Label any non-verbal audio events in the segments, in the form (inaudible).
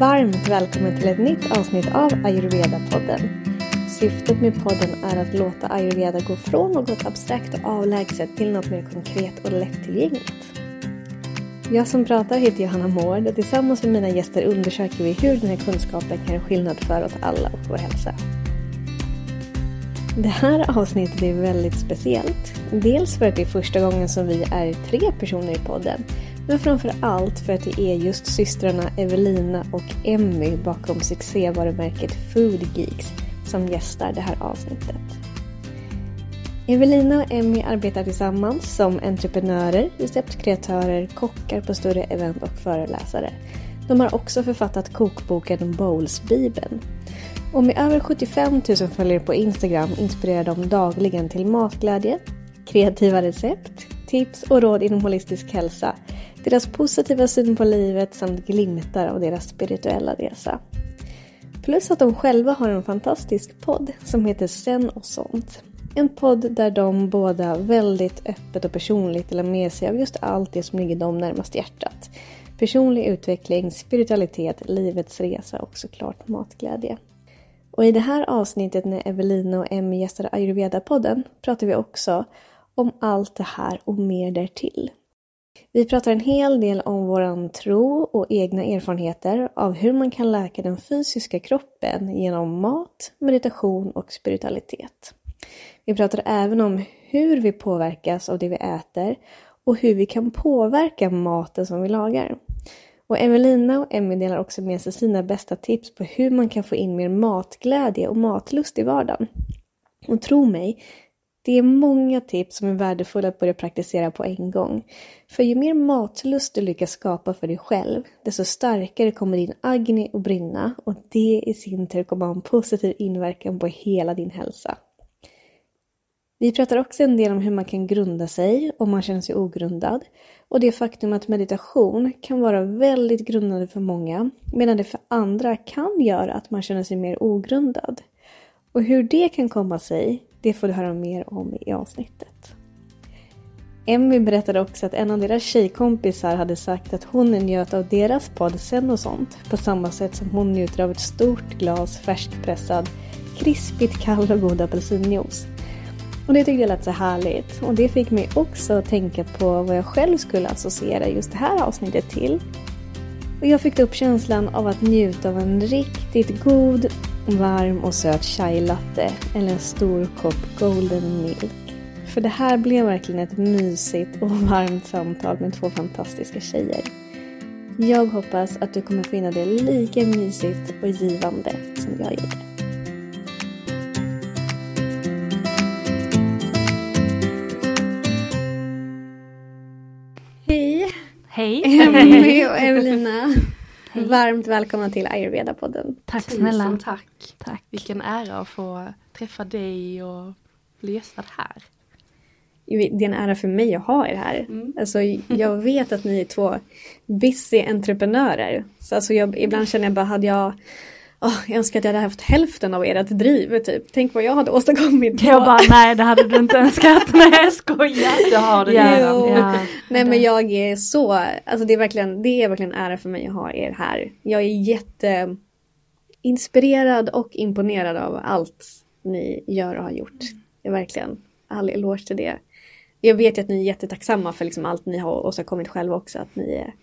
Varmt välkommen till ett nytt avsnitt av Ayurveda-podden. Syftet med podden är att låta ayurveda gå från något abstrakt och avlägset till något mer konkret och lättillgängligt. Jag som pratar heter Johanna Mård och tillsammans med mina gäster undersöker vi hur den här kunskapen kan göra skillnad för oss alla och vår hälsa. Det här avsnittet är väldigt speciellt. Dels för att det är första gången som vi är tre personer i podden men framför allt för att det är just systrarna Evelina och Emmy bakom succévarumärket Food Geeks som gästar det här avsnittet. Evelina och Emmy arbetar tillsammans som entreprenörer, receptkreatörer, kockar på större event och föreläsare. De har också författat kokboken Bowls-bibeln. Och med över 75 000 följare på Instagram inspirerar de dagligen till matglädje, kreativa recept, tips och råd inom holistisk hälsa, deras positiva syn på livet samt glimtar av deras spirituella resa. Plus att de själva har en fantastisk podd som heter Sen och sånt. En podd där de båda väldigt öppet och personligt delar med sig av just allt det som ligger dem närmast hjärtat. Personlig utveckling, spiritualitet, livets resa och såklart matglädje. Och i det här avsnittet när Evelina och Emmy gästade Ayurveda-podden pratar vi också om allt det här och mer därtill. Vi pratar en hel del om våran tro och egna erfarenheter av hur man kan läka den fysiska kroppen genom mat, meditation och spiritualitet. Vi pratar även om hur vi påverkas av det vi äter och hur vi kan påverka maten som vi lagar. Och Evelina och Emmy delar också med sig sina bästa tips på hur man kan få in mer matglädje och matlust i vardagen. Och tro mig, det är många tips som är värdefulla att börja praktisera på en gång. För ju mer matlust du lyckas skapa för dig själv, desto starkare kommer din agni att brinna och det i sin tur kommer ha en positiv inverkan på hela din hälsa. Vi pratar också en del om hur man kan grunda sig om man känner sig ogrundad och det faktum att meditation kan vara väldigt grundande för många medan det för andra kan göra att man känner sig mer ogrundad. Och hur det kan komma sig, det får du höra mer om i avsnittet. Emmy berättade också att en av deras tjejkompisar hade sagt att hon njöt av deras podd Sen och sånt på samma sätt som hon njuter av ett stort glas färskpressad, krispigt kall och god apelsinjuice. Och det tyckte jag lät så härligt och det fick mig också att tänka på vad jag själv skulle associera just det här avsnittet till. Och jag fick upp känslan av att njuta av en riktigt god, varm och söt chai latte eller en stor kopp golden milk. För det här blev verkligen ett mysigt och varmt samtal med två fantastiska tjejer. Jag hoppas att du kommer finna det lika mysigt och givande som jag gjorde. Hej! (laughs) Emmy och Evelina. Hej. Varmt välkomna till Ayurveda-podden. Tack snälla. Tusen tack. tack. Vilken ära att få träffa dig och bli gästad här. Det är en ära för mig att ha er här. Mm. Alltså, (laughs) jag vet att ni är två busy entreprenörer. Så alltså jag, ibland känner jag bara, hade jag Oh, jag önskar att jag hade haft hälften av ert driv, typ. Tänk vad jag hade åstadkommit. Jag bara, nej det hade du inte önskat. (laughs) nej jag skojar. Det har du ja, ja, Nej men jag är så, alltså det är verkligen, det är verkligen ära för mig att ha er här. Jag är jätteinspirerad och imponerad av allt ni gör och har gjort. Det är verkligen all eloge till det. Jag vet ju att ni är jättetacksamma för liksom allt ni har åstadkommit själva också. Att ni är,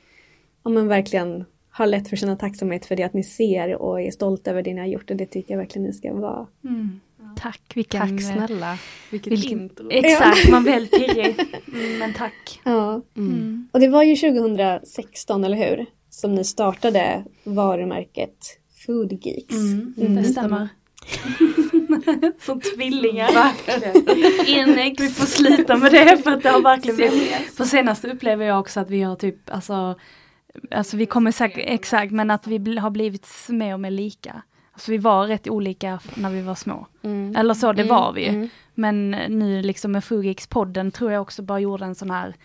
ja men verkligen har lätt för att känna tacksamhet för det att ni ser och är stolta över det ni har gjort och det tycker jag verkligen ni ska vara. Mm. Tack, vilken... Tack snälla. Vilket vilken- intro. (laughs) Exakt, man blir pirrig. (laughs) Mm, men tack. Ja. Mm. Mm. Och det var ju 2016, eller hur? Som ni startade varumärket Food Geeks. Mm, Mm. det stämmer. Som (laughs) tvillingar. Verkligen. Vi får sluta med det för att det har verkligen blivit. På senaste upplever jag också att vi har typ, alltså, alltså vi kommer säkert, exakt, men att vi bl- har blivit mer och mer lika. Alltså vi var rätt olika när vi var små. Mm. Eller så, det Mm, var vi ju. mm. Men nu liksom med Fugix-podden tror jag också bara gjorde en sån här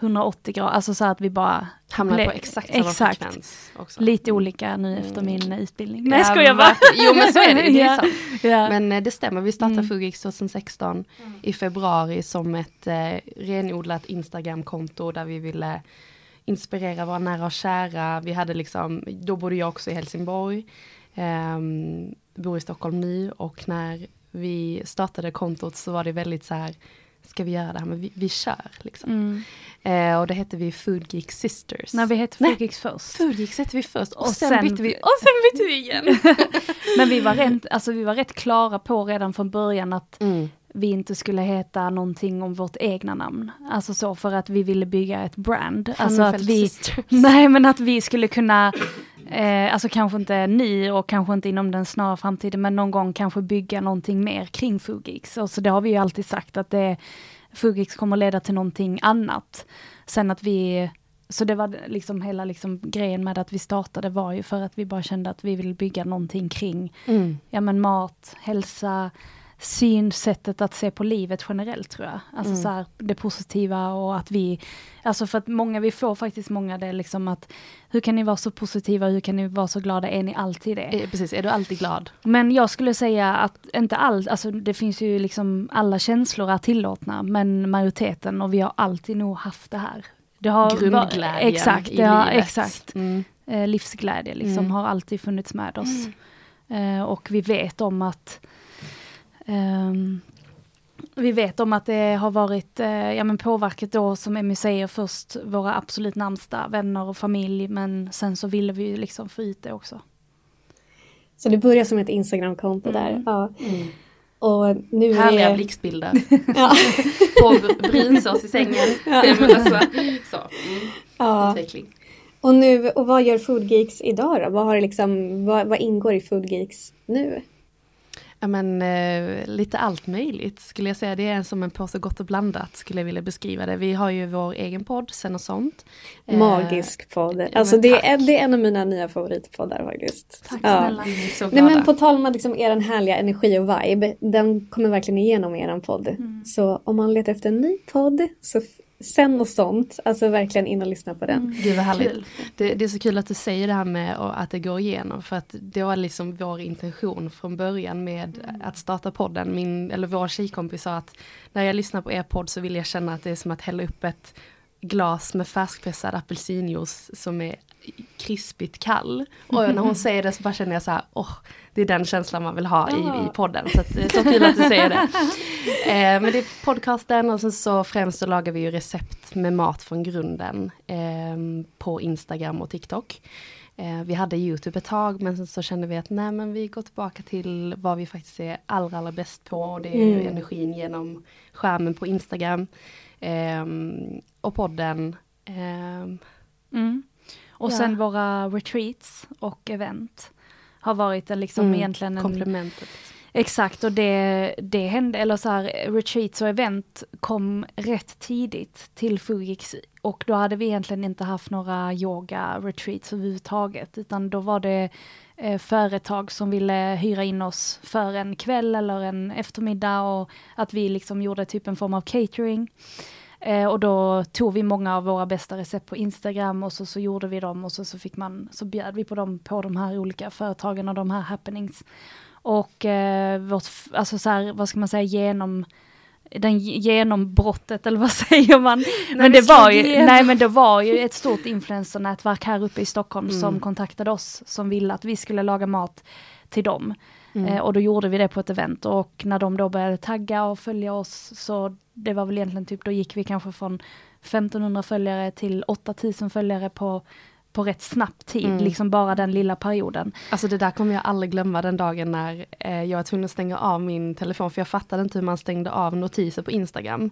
180 grader, alltså så att vi bara Hamnar på exakt samma exakt. frekvens också. lite olika nu efter Mm. min utbildning. Ja, Nej jag bara. Jo men så är det, det är (laughs) sant. Ja. Men eh, det stämmer, vi startade Mm. Fugix 2016 i februari som ett eh, renodlat Instagramkonto där vi ville inspirera våra nära och kära. Vi hade liksom, då bodde jag också i Helsingborg, ehm, bor i Stockholm nu och när vi startade kontot så var det väldigt så här, ska vi göra det här, men vi, vi kör liksom. Mm. Eh, och det hette vi Food Geek Sisters. När vi hette Nej. Fugix först. Food Geeks hette vi först och, Och sen, sen- bytte vi, och sen bytte vi igen. (laughs) Men vi var, rätt, alltså vi var rätt klara på redan från början att Mm. Vi inte skulle heta någonting om vårt egna namn. Alltså så för att vi ville bygga ett brand. Alltså att vi, (laughs) nej men att vi skulle kunna, eh, alltså kanske inte ni och kanske inte inom den snara framtiden, men någon gång kanske bygga någonting mer kring Fugix. Och så det har vi ju alltid sagt att det, Fugix kommer leda till någonting annat. Sen att vi, så det var liksom hela liksom grejen med att vi startade var ju för att vi bara kände att vi vill bygga någonting kring Mm. ja men mat, hälsa, synsättet att se på livet generellt tror jag. Alltså Mm. så här, det positiva och att vi, alltså för att många, vi får faktiskt många det liksom att hur kan ni vara så positiva, hur kan ni vara så glada, är ni alltid det? Eh, Precis, är du alltid glad? Men jag skulle säga att inte allt, alltså det finns ju liksom alla känslor är tillåtna, men majoriteten och vi har alltid nog haft det här. Det har Grundglädjen exakt, i det har, livet. exakt. Mm. Eh, livsglädje liksom Mm. har alltid funnits med oss. Eh, och vi vet om att ehm, vi vet om att det har varit eh, ja, men påverkat då som Emmy säger först våra absolut närmsta vänner och familj men sen så ville vi ju liksom få ut det också. Så det börjar som ett Instagramkonto där. Mm. Ja. Och nu är Härliga det... blixtbilder. (laughs) Ja. (laughs) På brunsås i sängen. (laughs) Men alltså, så. Mm. ja. Utveckling. Och, nu, och vad gör Food Geeks idag då? Vad, har liksom, vad, vad ingår i Food Geeks nu? Ja men eh, lite allt möjligt skulle jag säga. Det är som en påse gott och blandat skulle jag vilja beskriva det. Vi har ju vår egen podd, Sen och sånt. Eh, Magisk podd. ja, Alltså det tack. är, det är en av mina nya favoritpoddar faktiskt. Tack Ja. snälla. Vi är så Nej men på tal om att liksom er härliga energi och vibe, den kommer verkligen igenom i er podd. Mm. Så om man letar efter en ny podd, så sen och sånt, alltså verkligen in och lyssna på den. Gud vad härligt. Kul. Det, det är så kul att du säger det här med att det går igenom för att det var liksom vår intention från början med att starta podden. Min, eller vår tjejkompis sa att när jag lyssnar på er podd så vill jag känna att det är som att hälla upp ett glas med färskpressad apelsinjuice som är krispigt kall. Och när hon säger det så bara känner jag så här, åh, det är den känslan man vill ha i, i podden. Så att, är så kul att du säger det. (laughs) Eh, men det är podcasten och sen så främst så lagar vi ju recept med mat från grunden eh, på Instagram och TikTok. Eh, vi hade YouTube ett tag men sen så kände vi att nej men vi går tillbaka till vad vi faktiskt är allra, allra bäst på och det är Mm. energin genom skärmen på Instagram. Ehm, och podden. ehm, Mm. Och Ja. sen våra retreats och event har varit en liksom Mm, egentligen en komplementet. Exakt och det, det hände, eller så här retreats och event kom rätt tidigt till Fugix och då hade vi egentligen inte haft några yoga retreats överhuvudtaget utan då var det eh, företag som ville hyra in oss för en kväll eller en eftermiddag och att vi liksom gjorde typ en form av catering. Eh, och då tog vi många av våra bästa recept på Instagram och så, så gjorde vi dem och så, så fick man, så bjöd vi på dem på de här olika företagen och de här happenings. Och eh, vårt, alltså så här, vad ska man säga, genom den ge- genombrottet eller vad (laughs) säger man? men vi det var ju, nej men det var ju ett stort influencernätverk här uppe i Stockholm Mm. som kontaktade oss som ville att vi skulle laga mat till dem. Mm. Eh, och då gjorde vi det på ett event och när de då började tagga och följa oss så det var väl egentligen typ, då gick vi kanske från 1500 följare till 8000 följare på, på rätt snabb tid, Mm. liksom bara den lilla perioden. Alltså det där kommer jag aldrig glömma den dagen när eh, jag var tvungen att stänga av min telefon för jag fattade inte hur man stängde av notiser på Instagram.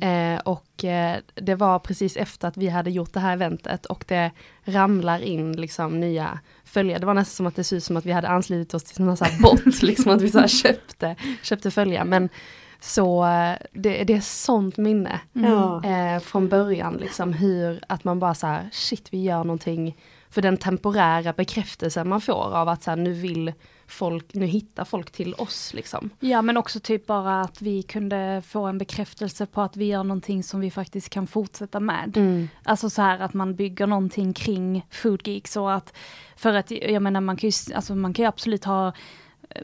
Eh, och eh, det var precis efter att vi hade gjort det här eventet och det ramlar in liksom nya följare. Det var nästan som att det såg ut som att vi hade anslutit oss till någon sån här bot, (laughs) liksom att vi så köpte, köpte följare. Men så eh, det, det är sånt minne Ja. eh, från början, liksom hur att man bara så här, shit vi gör någonting för den temporära bekräftelsen man får av att så här, nu vill folk, nu hittar folk till oss liksom. Ja men också typ bara att vi kunde få en bekräftelse på att vi gör någonting som vi faktiskt kan fortsätta med. Alltså så här att man bygger någonting kring Food Geeks och att, för att jag menar man kan ju, alltså man kan ju absolut ha,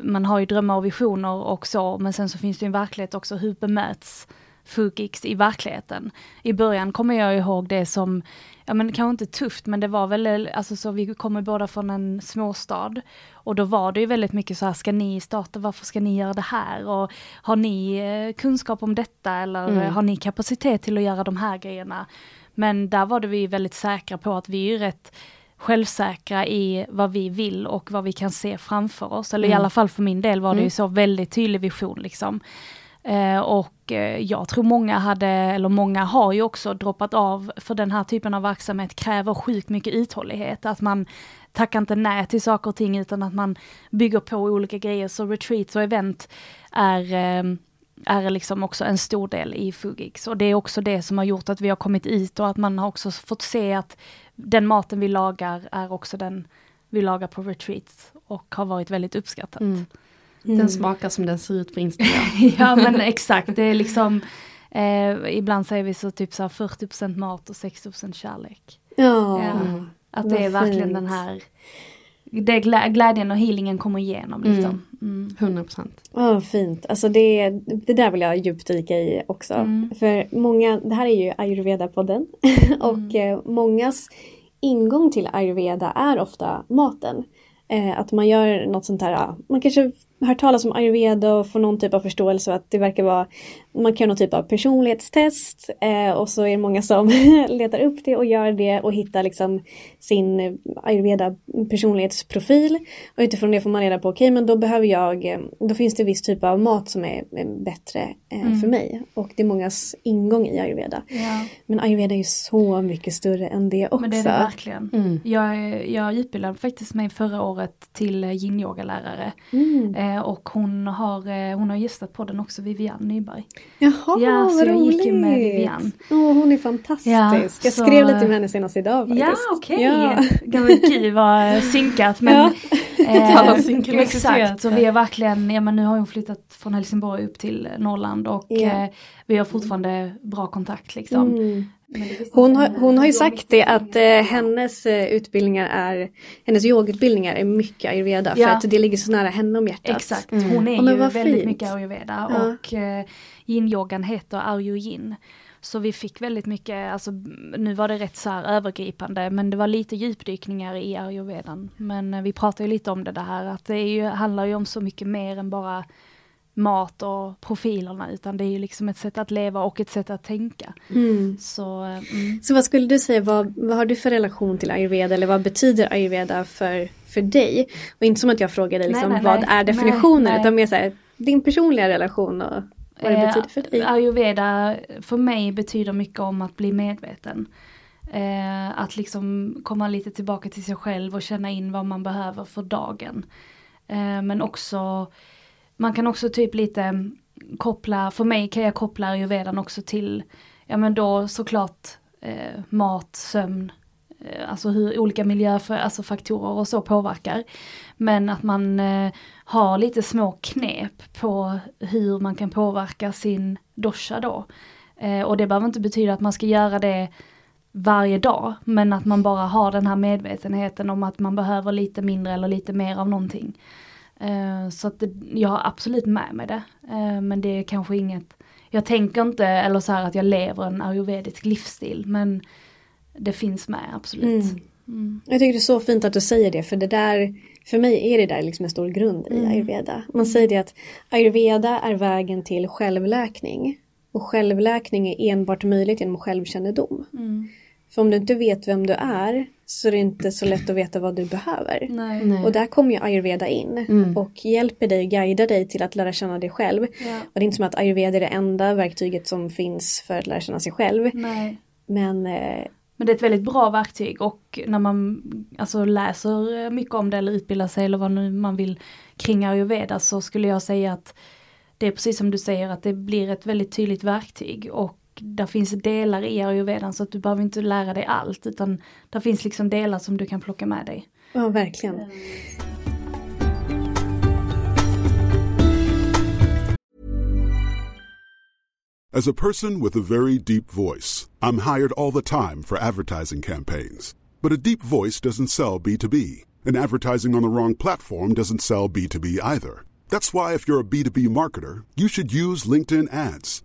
man har ju drömmar och visioner och så, men sen så finns det ju en verklighet också, hur bemöts Geeks i verkligheten? I början kommer jag ihåg det som, ja men kanske inte tufft, men det var väl, alltså så vi kommer båda från en småstad, och då var det ju väldigt mycket så här, ska ni starta, varför ska ni göra det här? Och har ni eh, kunskap om detta eller Mm. har ni kapacitet till att göra de här grejerna? Men där var det vi väldigt säkra på att vi är rätt självsäkra i vad vi vill och vad vi kan se framför oss. Eller i Mm. alla fall för min del var det ju Mm. så väldigt tydlig vision liksom. Eh, och eh, jag tror många hade, eller många har ju också droppat av för den här typen av verksamhet kräver sjukt mycket uthållighet. Att man tackar inte nej till saker och ting utan att man bygger på olika grejer. Så retreats och event är eh, är liksom också en stor del i Fugix. Och det är också det som har gjort att vi har kommit hit och att man har också fått se att den maten vi lagar är också den vi lagar på retreats och har varit väldigt uppskattat. Mm. Mm. Den smakar som den ser ut på Instagram. (laughs) ja men exakt, det är liksom eh, ibland säger vi så typ så här 40% mat och 60% kärlek. Ja. Ja. Mm. Att det är verkligen fint. den här det glä- glädjen och healingen kommer igenom liksom. Mm. 100%. Ja, fint. Alltså det, det där vill jag djupdyka i också. Mm. För många, det här är ju ayurveda-podden (laughs) och eh, mångas ingång till ayurveda är ofta maten. Eh, att man gör något sånt här, man kanske hör talas om ayurveda och får någon typ av förståelse att det verkar vara, man kan göra någon typ av personlighetstest eh, och så är det många som (laughs) letar upp det och gör det och hittar liksom sin ayurveda personlighetsprofil. Och utifrån det får man reda på, okej men då behöver jag, eh, då finns det viss typ av mat som är bättre eh, för mig. Och det är mångas ingång i ayurveda. Ja. Men ayurveda är ju så mycket större än det också. Men det är det verkligen. Mm. Jag, jag utbildade faktiskt mig förra året till yin-yoga-lärare. Mm. Eh, och hon har, eh, hon har gästat podden också, Vivian Nyberg. Jaha, Ja, så vad jag gick ju med. Vivian. Åh, hon är fantastisk. Ja, jag så- skrev lite med henne senast idag faktiskt. Ja, okej. Ja. Ja. (laughs) Gud vad synkat. Men, Ja. eh. (laughs) Exakt, så vi är verkligen, ja men nu har hon flyttat från Helsingborg upp till Norrland och eh, vi har fortfarande bra kontakt liksom. Mm. Hon, har, hon har ju sagt det att eh, hennes eh, utbildningar är, hennes yogautbildningar är mycket ayurveda för Ja. att det ligger så nära henne om hjärtat. Exakt, Mm. hon är Ja, men ju vad väldigt fint. mycket ayurveda Ja. och eh, yin-yogan heter Arju Yin. Så vi fick väldigt mycket, alltså nu var det rätt så här övergripande men det var lite djupdykningar i ayurvedan. Men eh, vi pratade ju lite om det, det här att det är ju, handlar ju om så mycket mer än bara mat och profilerna utan det är ju liksom ett sätt att leva och ett sätt att tänka. Mm. Så mm. Så vad skulle du säga, vad, vad har du för relation till ayurveda eller vad betyder ayurveda för, för dig? Och inte som att jag frågar dig liksom, Nej, nej, vad nej. är definitionen utan mer så här, din personliga relation och vad det Eh, betyder för dig. Ayurveda för mig betyder mycket om att bli medveten. Eh, att liksom komma lite tillbaka till sig själv och känna in vad man behöver för dagen. Eh, men också, man kan också typ lite koppla, för mig kan jag koppla ayurvedan också till, ja men då såklart eh, mat, sömn, eh, alltså hur olika miljöfaktorer alltså faktorer och så påverkar. Men att man eh, har lite små knep på hur man kan påverka sin dosha då. Eh, och det behöver inte betyda att man ska göra det varje dag, men att man bara har den här medvetenheten om att man behöver lite mindre eller lite mer av någonting. Eh, så att det, jag har absolut med mig det, eh, men det är kanske inget, jag tänker inte, eller så här att jag lever en ayurvedisk livsstil, men det finns med absolut. Mm. Mm. Jag tycker det är så fint att du säger det för det där, för mig är det där liksom en stor grund i Mm. ayurveda. Man säger det att ayurveda är vägen till självläkning. Och självläkning är enbart möjligt genom självkännedom. Mm. För om du inte vet vem du är så det är inte så lätt att veta vad du behöver. Nej. Och där kommer ju ayurveda in Mm. och hjälper dig, guidar dig till att lära känna dig själv. Ja. Och det är inte som att ayurveda är det enda verktyget som finns för att lära känna sig själv. Nej. Men eh, Men det är ett väldigt bra verktyg och när man alltså, läser mycket om det eller utbildar sig eller vad nu man vill kring ayurveda så skulle jag säga att det är precis som du säger att det blir ett väldigt tydligt verktyg och där finns delar i ayurvedan så att du behöver inte lära dig allt utan där finns liksom delar som du kan plocka med dig. ja, verkligen. As a person with a very deep voice, I'm hired all the time for advertising campaigns. But a deep voice doesn't sell B2B, and advertising on the wrong platform doesn't sell B2B either. That's why, if you're a B2B marketer, you should use LinkedIn ads.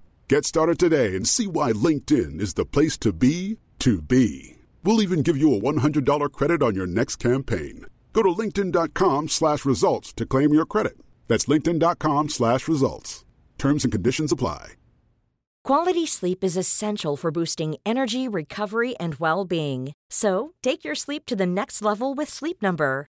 Get started today and see why LinkedIn is the place to be to be. We'll even give you a $100 credit on your next campaign. Go to linkedin.com slash results to claim your credit. That's linkedin.com slash results. Terms and conditions apply. Quality sleep is essential for boosting energy, recovery, and well being. So, take your sleep to the next level with Sleep Number.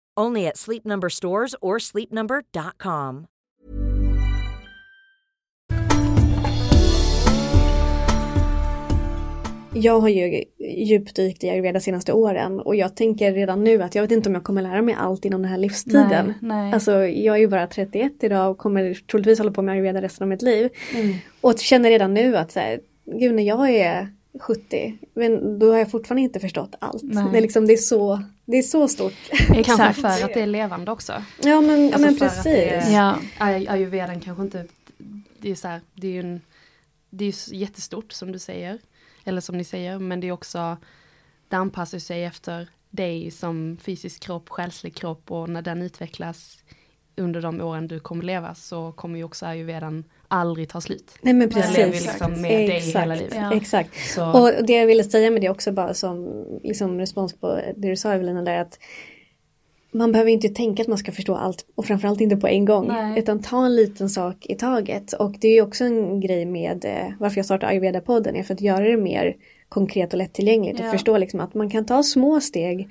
Only at Sleep Number stores or sleepnumber.com. Jag har ju djupdykt i ayurveda de senaste åren och jag tänker redan nu att jag vet inte om jag kommer lära mig allt inom den här livstiden. Nej, nej. Alltså jag är ju bara 31 idag och kommer troligtvis hålla på med ayurveda resten av mitt liv. Mm. Och känner redan nu att så här, gud när jag är 70, men då har jag fortfarande inte förstått allt. Nej. Det är, liksom, det, är så, det är så stort. (laughs) Kanske för att det är levande också. Ja men, ja, Alltså men precis. är- Ja. Ay- Ayurvedan kanske inte, det är så här, det är ju en, det är jättestort som du säger. Eller som ni säger, men det är också, det anpassar sig efter dig som fysisk kropp, själslig kropp och när den utvecklas under de åren du kommer leva så kommer ju också ayurvedan aldrig ta slut. Nej men precis. lever ju liksom med dig Exakt. hela livet. Ja. Exakt. Så, Och det jag ville säga med det också bara som liksom respons på det du sa Evelina där att man behöver inte tänka att man ska förstå allt och framförallt inte på en gång. Nej. Utan ta en liten sak i taget. Och det är ju också en grej med eh, varför jag startade Ayurveda-podden är för att göra det mer konkret och lättillgängligt. Ja. Och förstå liksom att man kan ta små steg.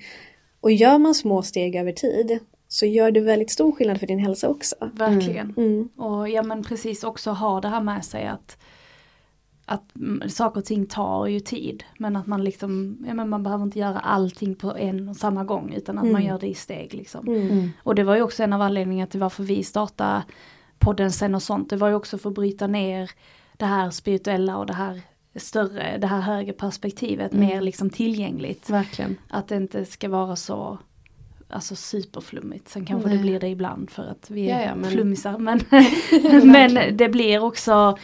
Och gör man små steg över tid så gör det väldigt stor skillnad för din hälsa också. Verkligen. Mm. Och ja men precis också ha det här med sig att att mm, saker och ting tar ju tid. Men att man liksom, ja men man behöver inte göra allting på en och samma gång utan att man gör det i steg liksom. Mm. Och det var ju också en av anledningarna till varför vi startade podden sen och sånt. Det var ju också för att bryta ner det här spirituella och det här större, det här högre perspektivet mer liksom tillgängligt. verkligen. Att det inte ska vara så alltså superflummigt. Sen kanske Nej. det blir det ibland för att vi är Ja, ja, men- flummisar. Men, (laughs) (laughs) men det blir också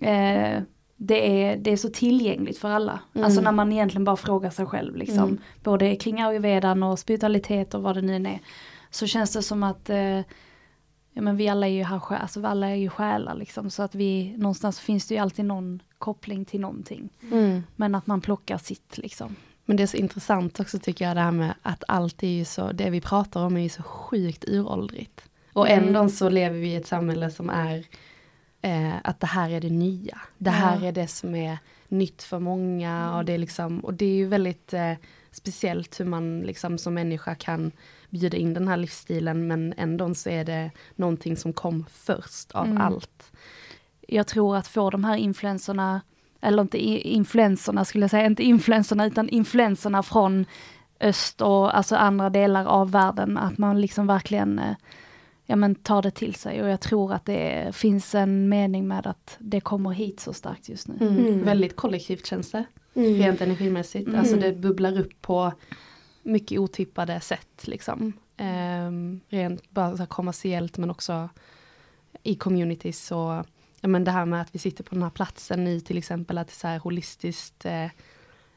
eh, det, är, det är så tillgängligt för alla. Alltså när man egentligen bara frågar sig själv liksom. Både kring ayurvedan och spiritualitet och vad det nu än är. Så känns det som att eh, ja, men vi alla är ju här, alltså vi alla är ju själar liksom. Så att vi, någonstans finns det ju alltid någon koppling till någonting. Mm. Men att man plockar sitt liksom. Men det är så intressant också tycker jag det här med att allt är ju så, det vi pratar om är ju så sjukt uråldrigt. Och ändå så lever vi i ett samhälle som är eh, att det här är det nya. Det här är det som är nytt för många och det är liksom, och det är ju väldigt eh, speciellt hur man liksom som människa kan bjuda in den här livsstilen men ändå så är det någonting som kom först av allt. jag tror att få de här influenserna, eller inte influenserna skulle jag säga, inte influenserna utan influenserna från öst och alltså andra delar av världen, att man liksom verkligen eh, ja, men tar det till sig och jag tror att det finns en mening med att det kommer hit så starkt just nu. Mm. Mm. Väldigt kollektivt känns det. Mm. Rent energimässigt. Mm. Alltså det bubblar upp på mycket otippade sätt liksom. Ehm, rent bara så här kommersiellt men också i communities och ja, men det här med att vi sitter på den här platsen i till exempel att det är så här holistiskt eh,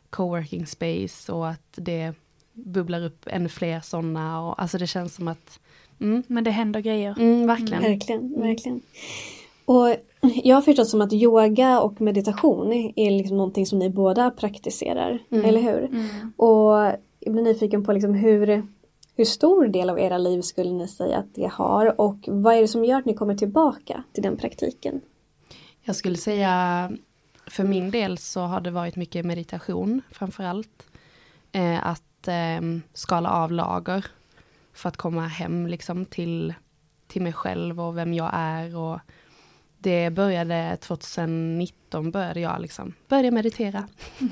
coworking space och att det bubblar upp ännu fler sådana och alltså det känns som att mm, Men det händer grejer. mm, verkligen. Verkligen, verkligen. Och jag har förstått som att yoga och meditation är liksom någonting som ni båda praktiserar, Mm. eller hur? Mm. Och jag blir nyfiken på liksom hur, hur stor del av era liv skulle ni säga att det har och vad är det som gör att ni kommer tillbaka till den praktiken? Jag skulle säga för min del så har det varit mycket meditation framförallt. Eh, att eh, skala av lager för att komma hem liksom till, till mig själv och vem jag är. Och det började 2019 började jag liksom, började meditera. (laughs)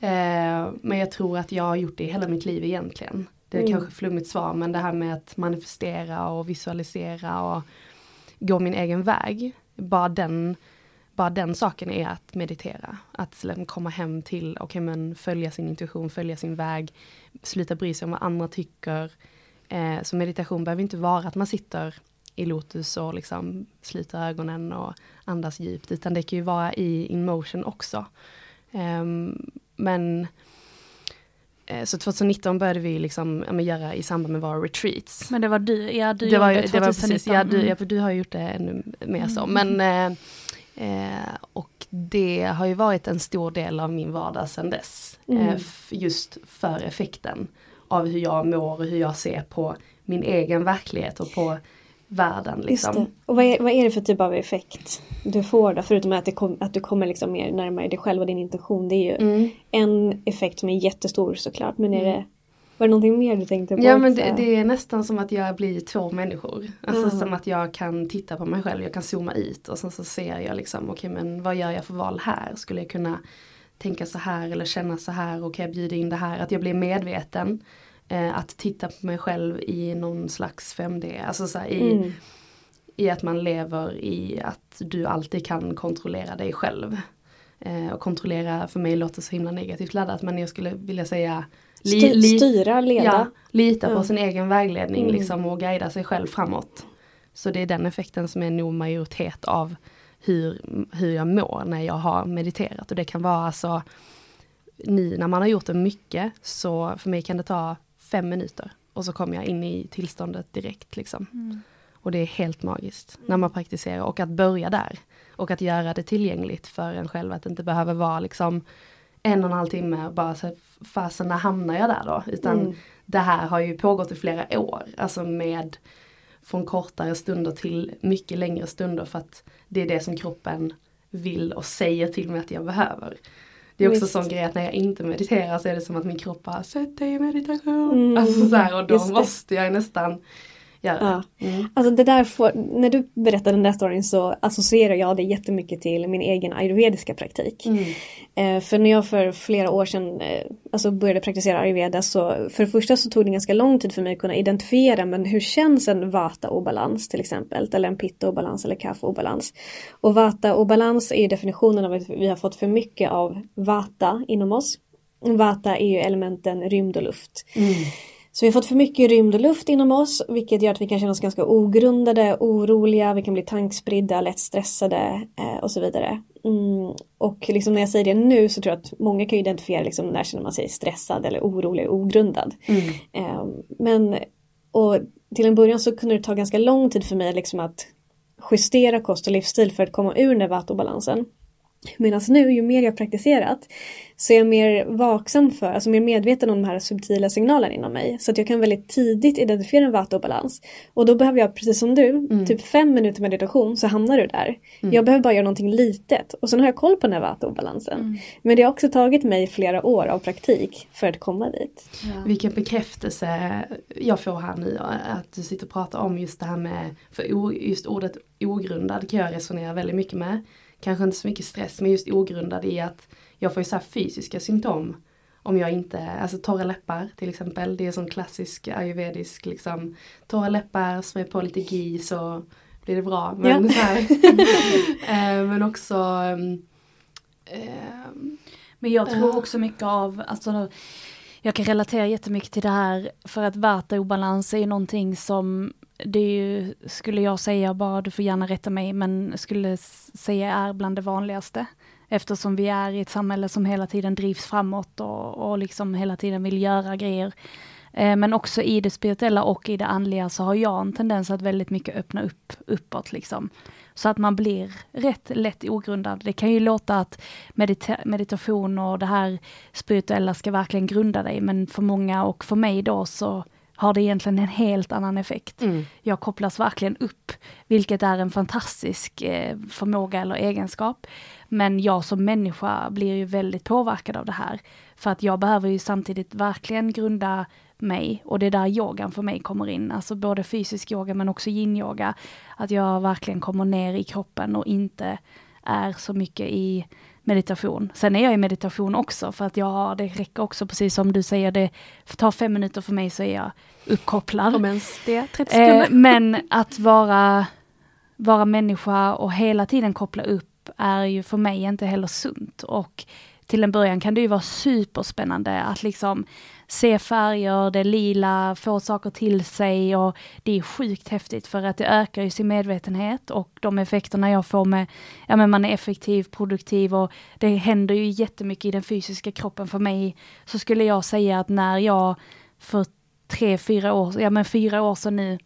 eh, men jag tror att jag har gjort det hela mitt liv egentligen. Det är Mm. kanske flummigt svar men det här med att manifestera och visualisera och gå min egen väg. Bara den, bara den saken är att meditera. Att komma hem till, okej men följa sin intuition, följa sin väg, sluta bry sig om vad andra tycker. Eh, så meditation behöver inte vara att man sitter i lotus och liksom sluter ögonen och andas djupt, utan det kan ju vara i in motion också. Ehm, men eh, så 2019 började vi liksom ja, men göra i samband med våra retreats. Men det var du, ja du det var, gjorde ju- det var 2019. precis, ja du, Mm. ja, du har gjort det ännu mer så. Men, eh, eh, och det har ju varit en stor del av min vardag sedan dess. Mm. Eh, just för effekten av hur jag mår och hur jag ser på min egen verklighet och på världen. Just Liksom. Och vad är, vad är det för typ av effekt du får då? Förutom att, kom, att du kommer liksom mer närmare dig själv och din intention. Det är ju Mm. en effekt som är jättestor såklart. Men är det, var det någonting mer du tänkte på? Ja men det, det är nästan som att jag blir två människor. Alltså Ja. som att jag kan titta på mig själv, jag kan zooma ut och sen så ser jag liksom, okej men vad gör jag för val här? Skulle jag kunna tänka så här eller känna så här och kan jag bjuda in det här? Att jag blir medveten. Eh, att titta på mig själv i någon slags 5D, alltså så här, i, Mm. i att man lever i att du alltid kan kontrollera dig själv. Eh, och kontrollera för mig låter så himla negativt laddat men jag skulle vilja säga li- li- styra, leda. Ja, lita Ja. på sin egen vägledning Mm. liksom och guida sig själv framåt. Så det är den effekten som är nog majoritet av hur, hur jag mår när jag har mediterat. Och det kan vara alltså, nu när man har gjort det mycket, så för mig kan det ta fem minuter. Och så kommer jag in i tillståndet direkt liksom. Mm. Och det är helt magiskt när man praktiserar och att börja där. Och att göra det tillgängligt för en själv, att det inte behöver vara liksom en och en halv timme och bara så fasen när hamnar jag där då? Utan Mm. det här har ju pågått i flera år, alltså med från kortare stunder till mycket längre stunder för att det är det som kroppen vill och säger till mig att jag behöver. Det är också Visst. sån grej att när jag inte mediterar så är det som att min kropp bara sätt dig i meditation. Mm, Alltså så här, och då måste jag nästan göra det. Mm. Alltså det där får, när du berättar den där storyn så associerar jag det jättemycket till min egen ayurvediska praktik. Mm. Eh, för när jag för flera år sedan eh, alltså började praktisera ayurveda så för det första så tog det ganska lång tid för mig att kunna identifiera men hur känns en vata-obalans till exempel eller en pitta-obalans eller kaffe-obalans. Och vata-obalans är ju definitionen av att vi har fått för mycket av vata inom oss. Vata är ju elementen rymd och luft. Mm. Så vi har fått för mycket rymd och luft inom oss vilket gör att vi kan känna oss ganska ogrundade, oroliga, vi kan bli tankspridda, lätt stressade eh, och så vidare. Mm, och liksom när jag säger det nu så tror jag att många kan identifiera liksom när känner man sig stressad eller orolig och ogrundad. Mm. Eh, men och till en början så kunde det ta ganska lång tid för mig liksom att justera kost och livsstil för att komma ur den här vattobalansen. Medan nu, ju mer jag praktiserat, så är jag mer vaksam för, alltså mer medveten om de här subtila signalerna inom mig. Så att jag kan väldigt tidigt identifiera en vattobalans. Och då behöver jag, precis som du, typ fem minuter meditation så hamnar du där. Jag behöver bara göra någonting litet och sen har jag koll på den här vattobalansen. Men det har också tagit mig flera år av praktik för att komma dit. Vilken bekräftelse jag får här nu att du sitter och pratar om just det här med, för just ordet ogrundad kan jag resonera väldigt mycket med. Kanske inte så mycket stress men just ogrundad i att jag får ju så fysiska symptom om jag inte, alltså torra läppar till exempel, det är sån klassisk ayurvedisk liksom torra läppar, smörj på lite ghee så blir det bra. Men, ja. (laughs) eh, men också eh, Men jag tror också mycket av, alltså jag kan relatera jättemycket till det här för att värteobalans är någonting som det är ju, skulle jag säga, bara du får gärna rätta mig, men skulle säga är bland det vanligaste. Eftersom vi är i ett samhälle som hela tiden drivs framåt och, och liksom hela tiden vill göra grejer. Eh, men också i det spirituella och i det andliga så har jag en tendens att väldigt mycket öppna upp uppåt liksom. Så att man blir rätt lätt ogrundad. Det kan ju låta att medita meditation och det här spirituella ska verkligen grunda dig, men för många och för mig då så har det egentligen en helt annan effekt. Mm. Jag kopplas verkligen upp, vilket är en fantastisk eh, förmåga eller egenskap. Men jag som människa blir ju väldigt påverkad av det här. För att jag behöver ju samtidigt verkligen grunda mig och det är där yogan för mig kommer in, alltså både fysisk yoga men också yin-yoga. Att jag verkligen kommer ner i kroppen och inte är så mycket i meditation. Sen är jag i meditation också för att jag har, det räcker också precis som du säger, det tar fem minuter för mig så är jag uppkopplad. Om ens det, 30 sekunder. Eh, men att vara, vara människa och hela tiden koppla upp är ju för mig inte heller sunt. Och till en början kan det ju vara superspännande att liksom se färger, det lila, få saker till sig och det är sjukt häftigt för att det ökar ju sin medvetenhet och de effekterna jag får med, ja men man är effektiv, produktiv och det händer ju jättemycket i den fysiska kroppen för mig. Så skulle jag säga att när jag för tre, fyra år, ja men fyra år sedan nu,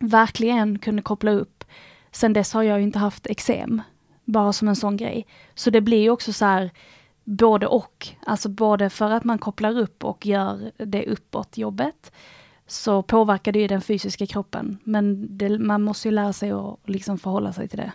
verkligen kunde koppla upp. Sen dess har jag ju inte haft eksem, bara som en sån grej. Så det blir ju också så här, både och. Alltså både för att man kopplar upp och gör det uppåt jobbet så påverkar det ju den fysiska kroppen. Men det, man måste ju lära sig att liksom förhålla sig till det.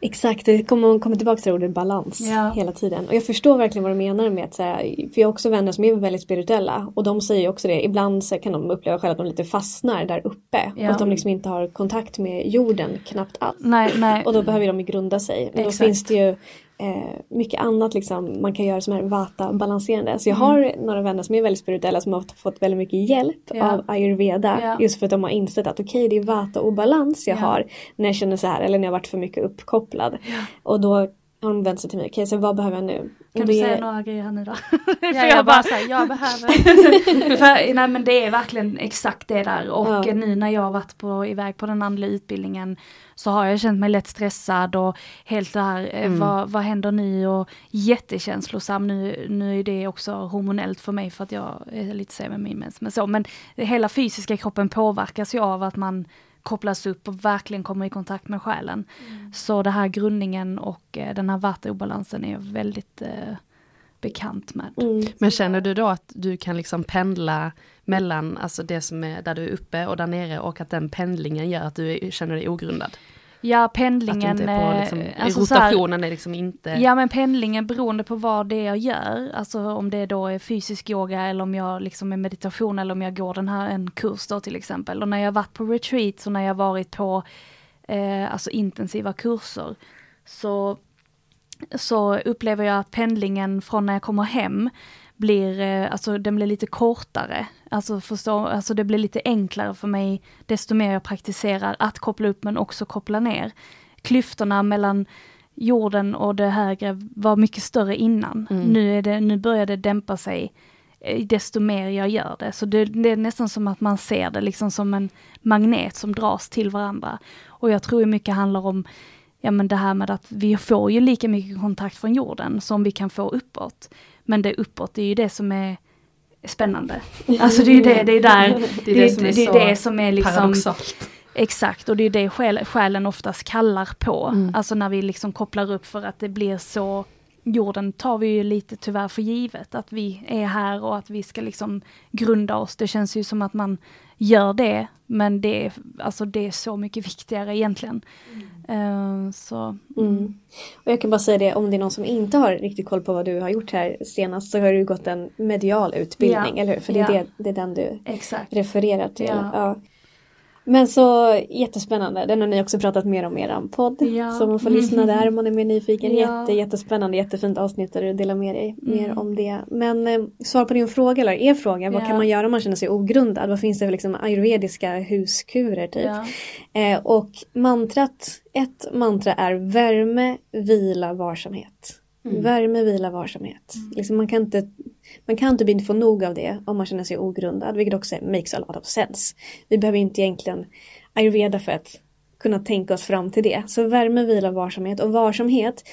Exakt, det kommer, kommer tillbaka till ordet balans ja. hela tiden. Och jag förstår verkligen vad du menar med att, så för jag har också vänner som är väldigt spirituella och de säger också det, ibland så kan de uppleva själva att de lite fastnar där uppe ja. och att de liksom inte har kontakt med jorden knappt alls. Nej, nej. Och då behöver de grunda sig. Men då finns det ju eh, mycket annat liksom man kan göra som är vata-balanserande. Så jag mm. har några vänner som är väldigt spirituella som har fått väldigt mycket hjälp ja. av ayurveda. Ja. Just för att de har insett att okej okay, det är vata-obalans jag ja. har när jag känner så här eller när jag varit för mycket uppkopplad. Och då de vänt sig till mig, okej så vad behöver jag nu? Kan du säga några grejer här nu då? (laughs) ja, jag, jag bara säger, jag behöver. (laughs) för, nej men det är verkligen exakt det där och ja. nu när jag har varit på, iväg på den andliga utbildningen så har jag känt mig lätt stressad och helt det här, eh, mm. vad, vad händer nu och jättekänslosam. Nu, nu är det också hormonellt för mig för att jag är lite sen med min mens. Men, så, men hela fysiska kroppen påverkas ju av att man kopplas upp och verkligen kommer i kontakt med själen. Mm. Så det här grundningen och eh, den här vatteobalansen är väldigt eh, bekant med. Mm. Men känner du då att du kan liksom pendla mellan alltså det som är där du är uppe och där nere och att den pendlingen gör att du känner dig ogrundad? Ja, pendlingen... Att inte på, liksom, eh, alltså rotationen här, är liksom inte... Ja, men pendlingen beroende på vad det är jag gör, alltså om det då är fysisk yoga eller om jag liksom är meditation eller om jag går den här, en kurs då till exempel. Och när jag varit på retreats och när jag varit på eh, alltså intensiva kurser så, så upplever jag att pendlingen från när jag kommer hem blir, eh, alltså den blir lite kortare. Alltså, förstå, alltså det blir lite enklare för mig desto mer jag praktiserar att koppla upp men också koppla ner. Klyftorna mellan jorden och det högre var mycket större innan. Mm. Nu, är det, nu börjar det dämpa sig eh, desto mer jag gör det. Så det, det, är nästan som att man ser det liksom som en magnet som dras till varandra. Och jag tror mycket handlar om ja men det här med att vi får ju lika mycket kontakt från jorden som vi kan få uppåt. Men det uppåt, det är ju det som är spännande. Alltså det är ju det, det är där, (laughs) det är det, som är, det, är det som är liksom paradoxalt. Exakt, och det är det själ, själen oftast kallar på. Mm. Alltså när vi liksom kopplar upp för att det blir så jorden tar vi ju lite tyvärr för givet, att vi är här och att vi ska liksom grunda oss. Det känns ju som att man gör det, men det är, alltså det är så mycket viktigare egentligen. Mm. Uh, så, mm. mm. Och jag kan bara säga det, om det är någon som inte har riktigt koll på vad du har gjort här senast så har du gått en medial utbildning, ja. eller hur? För det är, ja. det, det är den du Exakt. refererar till. Ja. Men så jättespännande, den har ni också pratat mer om i er podd. Ja. Så man får lyssna där om man är mer nyfiken. Ja. Jätte, jättespännande, jättefint avsnitt där du delar med dig mer Mm. om det. Men eh, svar på din fråga, eller er fråga, vad Ja. kan man göra om man känner sig ogrundad? Vad finns det för liksom ayurvediska huskurer typ? Eh, och mantrat, ett mantra är värme, vila, varsamhet. Mm. Värme, vila, varsamhet. Liksom man, kan inte, man kan typ inte få nog av det om man känner sig ogrundad, vilket också makes a lot of sense. Vi behöver inte egentligen ayurveda för att kunna tänka oss fram till det. Så värme, vila, varsamhet. Och varsamhet,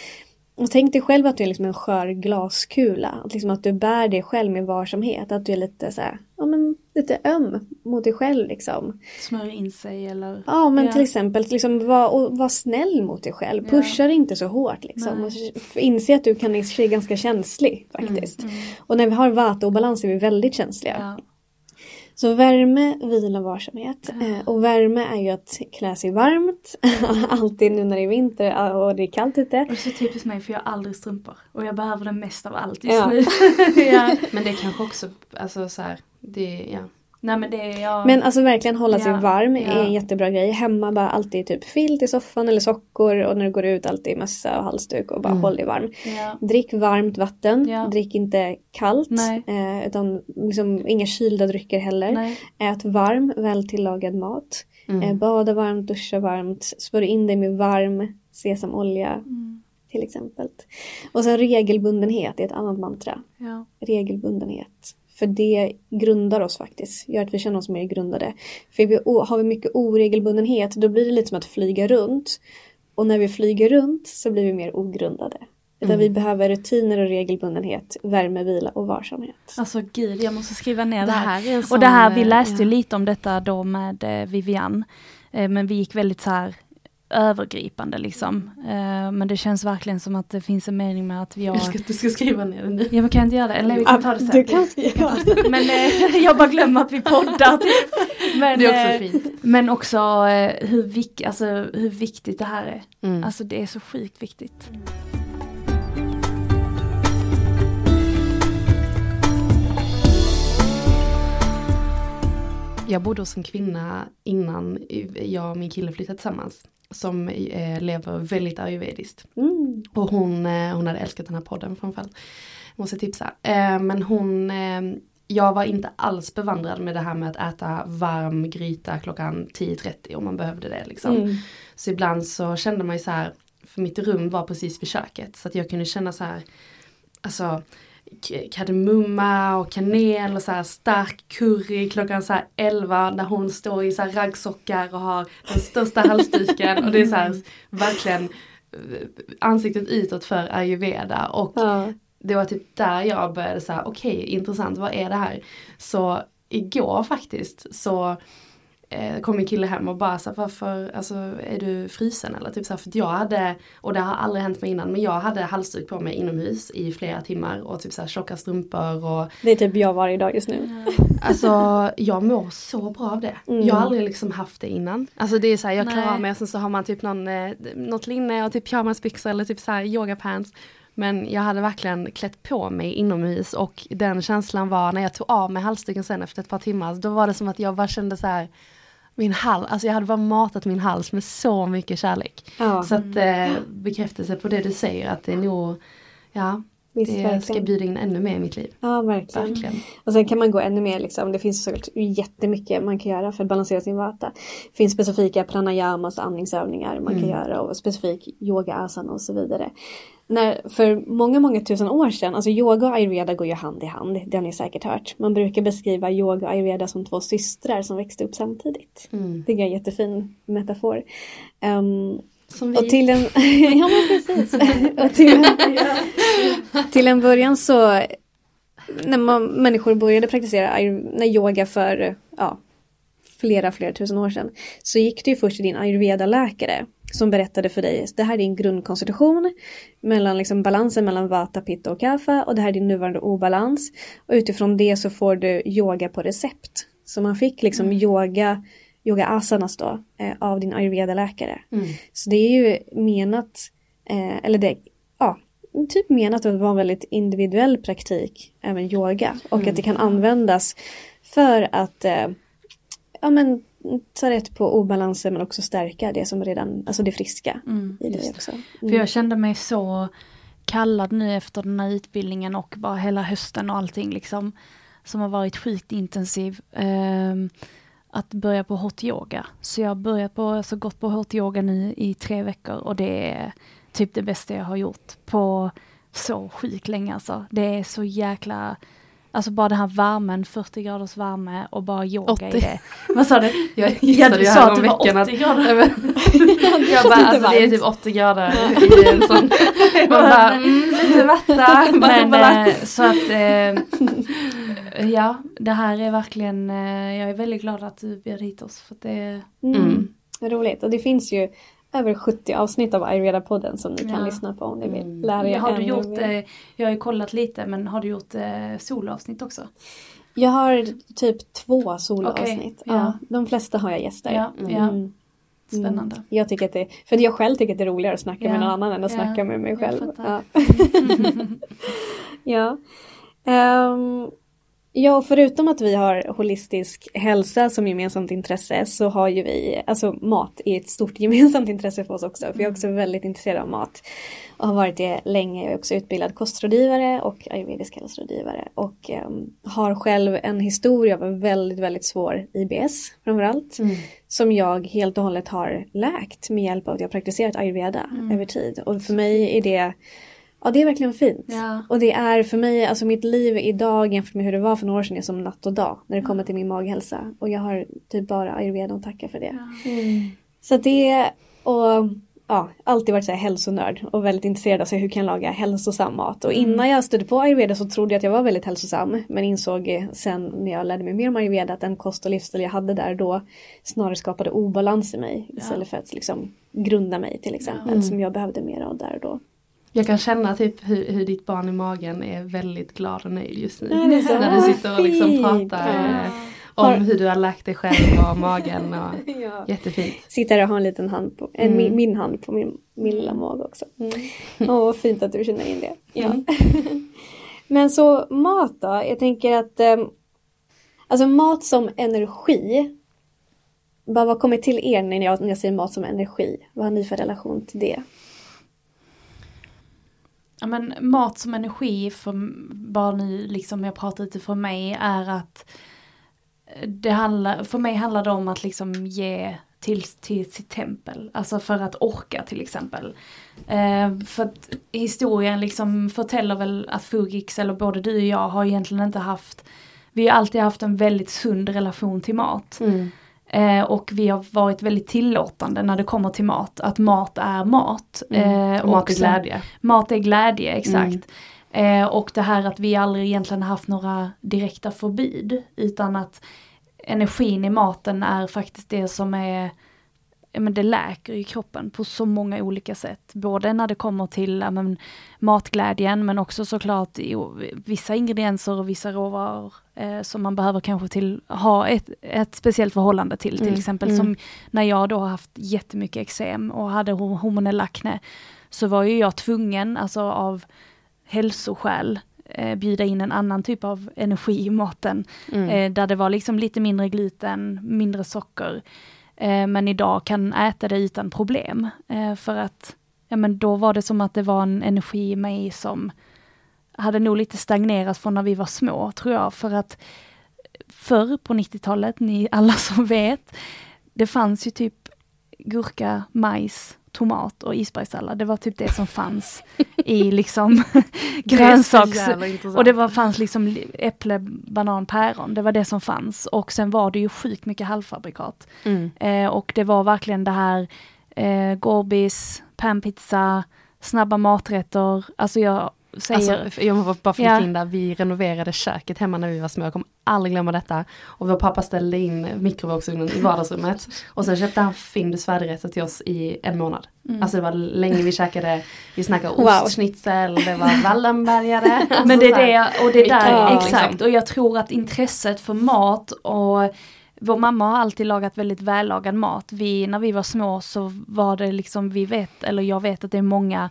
och tänk dig själv att du är liksom en skör glaskula. Att, liksom att du bär dig själv med varsamhet. Att du är lite så här, ja men lite öm mot dig själv liksom. Smörja in sig eller... Ja men Ja. till exempel liksom, var, var snäll mot dig själv. Ja. Pusha dig inte så hårt liksom. Nej. Och inse att du kan sig ganska känslig faktiskt. Och när vi har vata-obalans är vi väldigt känsliga. Ja. Så värme, vila, varsamhet. Eh, och värme är ju att klä sig varmt. (laughs) Alltid nu när det är vinter och det är kallt ute. Och det är så typiskt mig för jag har aldrig strumpor. Och jag behöver det mest av allt just Ja. nu. (laughs) ja. Men det kanske också, alltså så här, det, ja. Nej men det jag... Men alltså verkligen hålla sig Ja, varm är ja. en jättebra grej. Hemma bara alltid typ filt i soffan eller sockor och när du går ut alltid mössa och halsduk och bara Mm. håll dig varm. ja. Drick varmt vatten, Ja. drick inte kallt. Nej. Eh, utan liksom inga kylda drycker heller. Nej. Ät varm, väl tillagad mat. Mm. Eh, bada varmt, duscha varmt. Smörj in dig med varm sesamolja Mm. till exempel. Och sen regelbundenhet är ett annat mantra. Ja. Regelbundenhet. För det grundar oss faktiskt. Gör att vi känner oss mer grundade. För vi, har vi mycket oregelbundenhet då blir det lite som att flyga runt. Och när vi flyger runt så blir vi mer ogrundade. Utan vi behöver rutiner och regelbundenhet, värme, vila och varsamhet. Alltså gud, jag måste skriva ner det Det här. här är en sån, Och det här, vi eh, läste ju ja. lite om detta då med eh, Vivian. Eh, men vi gick väldigt så här övergripande liksom. Eh, men det känns verkligen som att det finns en mening med att vi Jag har... att du ska skriva ner det nu. Ja men kan jag inte göra det? Eller vi kan ta det sen. Du kan skriva. (laughs) Men eh, jag bara glömmer att vi poddar typ. Men, Det är också eh, fint. Men också hur, vik- alltså, hur viktigt det här är. Mm. Alltså det är så sjukt viktigt. Jag bodde hos en kvinna innan jag och min kille flyttade tillsammans. Som eh, lever väldigt ayurvediskt. Mm. Och hon, eh, hon hade älskat den här podden framförallt. Måste tipsa. Eh, men hon, eh, jag var inte alls bevandrad med det här med att äta varm gryta klockan 10.30 om man behövde det liksom. Mm. Så ibland så kände man ju så här, för mitt rum var precis vid köket. Så att jag kunde känna så här, alltså kardemumma och kanel och så här stark curry klockan så här 11 när hon står i så här raggsockar och har den största (laughs) halsduken och det är så här verkligen eh, ansiktet utåt för ayurveda och Ja. det var typ där jag började säga okej intressant vad är det här? Så igår faktiskt så eh, kom min kille hem och bara så varför, alltså är du frusen eller typ så här, för att jag hade, och det har aldrig hänt mig innan, men jag hade halsduk på mig inomhus i flera timmar och typ så här tjocka strumpor och Det är typ jag varje dag just nu. Alltså jag mår så bra av det. Mm. Jag har aldrig liksom haft det innan. Alltså det är så här, jag klarar mig och sen så har man typ någon, eh, något linne och typ pyjamasbyxor eller typ så här yogapants. Men jag hade verkligen klätt på mig inomhus och den känslan var när jag tog av mig halsduken sen efter ett par timmar. Då var det som att jag bara kände så här min hals, alltså jag hade bara matat min hals med så mycket kärlek. Ja, Så att eh, bekräftelse på det du säger att det är nog, ja, visst det ska verkligen. bjuda in ännu mer i mitt liv. Ja, verkligen. Verkligen. Och sen kan man gå ännu mer liksom. Det finns såklart jättemycket man kan göra för att balansera sin vata. Det finns specifika pranayamas och andningsövningar man kan göra och specifik yoga asana och så vidare. När, för många, många tusen år sedan, alltså yoga och ayurveda går ju hand i hand, det har ni säkert hört. Man brukar beskriva yoga och ayurveda som två systrar som växte upp samtidigt. Mm. Det är en jättefin metafor. Ehm, Som vi. (laughs) (laughs) och till en, ja men precis. och till, en, till en början så när man, människor började praktisera när yoga för ja, flera, flera tusen år sedan så gick du ju först till din ayurveda-läkare som berättade för dig det här är din grundkonstitution mellan liksom balansen mellan vata, pitta och kapha och det här är din nuvarande obalans och utifrån det så får du yoga på recept. Så man fick liksom yoga, yoga asanas då eh, av din ayurveda-läkare. Mm. Så det är ju menat, eh, eller det, ja, typ menat att vara en väldigt individuell praktik, även yoga. Och att det kan användas för att, eh, ja men ta rätt på obalanser men också stärka det som redan, alltså det friska Mm, i just. också. För Mm. jag kände mig så kallad nu efter den här utbildningen och bara hela hösten och allting liksom. Som har varit sjukt intensiv. ehm, att börja på hot yoga. Så jag har börjat på, alltså gått på hot yoga nu i tre veckor och det är typ det bästa jag har gjort på så sjukt länge alltså. Det är så jäkla, alltså bara den här värmen, 40 graders värme och bara yoga 80. i det. Vad sa du? Jag Ja, gissade du ju sa att det var veckan att 80 grader. jag bara, (laughs) alltså det är typ 80 grader i en sån. (laughs) Man bara, mm, lite vatten, (laughs) Men eh, så att, eh, ja, det här är verkligen, eh, jag är väldigt glad att du bjöd hit oss. För det, Mm. Mm. Vad roligt. Och det finns ju över 70 avsnitt av Ayurveda-podden som ni kan Ja. lyssna på om ni vill Mm. lära er har du gjort, mer. eh, jag har ju kollat lite, men har du gjort eh, solavsnitt också? Jag har typ två soloavsnitt. Okej, Ja. ja. De flesta har jag gäster. Ja, Mm. ja. Mm. Spännande. Jag tycker att det, för jag själv tycker att det är roligare att snacka med någon annan än att snacka med mig själv. Ja. (laughs) (laughs) ja. Um, ja, och förutom att vi har holistisk hälsa som gemensamt intresse så har ju vi, alltså mat är ett stort (laughs) gemensamt intresse för oss också. För jag är också väldigt intresserad av mat och har varit det länge. Jag är också utbildad kostrådgivare och ayurvedisk hälsorådgivare och ehm, har själv en historia av en väldigt, väldigt svår IBS framförallt. Mm. Som jag helt och hållet har läkt med hjälp av att jag har praktiserat ayurveda över tid. Och för mig är det, ja det är verkligen fint. Ja. Och det är för mig, alltså mitt liv idag jämfört med hur det var för några år sedan är som natt och dag när det kommer till min maghälsa. Och jag har typ bara ayurveda att tacka för det. Så det, och ja, alltid varit så här hälsonörd och väldigt intresserad av så här, hur kan jag laga hälsosam mat. Och innan jag stödde på ayurveda så trodde jag att jag var väldigt hälsosam. Men insåg eh, sen när jag lärde mig mer om ayurveda att den kost och livsstil jag hade där då snarare skapade obalans i mig. Istället för att liksom grunda mig till exempel som jag behövde mer av där och då. Jag kan känna typ hur, hur ditt barn i magen är väldigt glad och nöjd just nu. Ja, det är så När du sitter och liksom pratar Ja. eh, om hur du har lagt dig själv och (laughs) magen. Och, Ja. jättefint. Sitter och har en liten hand på, en, Mm. min, hand på min, min lilla mage också. (laughs) Åh, vad fint att du känner in det. Ja. (laughs) Men så mat då, jag tänker att ehm, alltså mat som energi. Bara vad kommer till er när jag, när jag säger mat som energi? Vad har ni för relation till det? Ja, men mat som energi, för, bara nu liksom jag pratar utifrån mig, är att eh, det handlar, för mig handlar det om att liksom ge till, till sitt tempel, alltså för att orka till exempel. Eh, för att historien liksom förtäller väl att Fugix, eller både du och jag, har egentligen inte haft, vi har alltid haft en väldigt sund relation till mat. Mm. Eh, och vi har varit väldigt tillåtande när det kommer till mat, att mat är mat. Eh, Och mat är glädje. Mat är glädje, exakt. Eh, och det här att vi aldrig egentligen haft några direkta förbud, utan att energin i maten är faktiskt det som är, men det läker i kroppen på så många olika sätt. Både när det kommer till men, matglädjen, men också såklart i, vissa ingredienser och vissa råvaror eh, som man behöver kanske till, ha ett, ett speciellt förhållande till. Till Mm, exempel mm. som när jag då har haft jättemycket eksem och hade hor- hormonell akne, så var ju jag tvungen, alltså av hälsoskäl, eh, bjuda in en annan typ av energi i maten. Mm. Eh, där det var liksom lite mindre gluten, mindre socker. Eh, men idag kan äta det utan problem. Eh, för att ja, men då var det som att det var en energi i mig som hade nog lite stagnerat från när vi var små, tror jag. För att förr på 90-talet, ni alla (laughs) som vet, det fanns ju typ gurka, majs, tomat och isbergssallad. Det var typ det som fanns i (laughs) liksom grönsaks... Och det var, fanns liksom li- äpple, banan, päron. Det var det som fanns. Och sen var det ju sjukt mycket halvfabrikat. Mm. Eh, och det var verkligen det här eh, gorbis, panpizza, snabba maträtter. Alltså jag säger... Alltså, jag måste bara flika Ja. in där, vi renoverade köket hemma när vi var små, jag kommer aldrig glömma detta. Och vår pappa ställde in mikrovågsugnen i vardagsrummet. (laughs) Och sen köpte han Findus färdigrätter till oss i en månad. Mm. Alltså det var länge vi käkade, vi snackade Wow. ostschnitzel, det var (laughs) Wallenbergare. Alltså Men det så här. är det, och det där, kan exakt. liksom- Och jag tror att intresset för mat och vår mamma har alltid lagat väldigt vällagad mat. Vi, när vi var små så var det liksom, vi vet, eller jag vet att det är många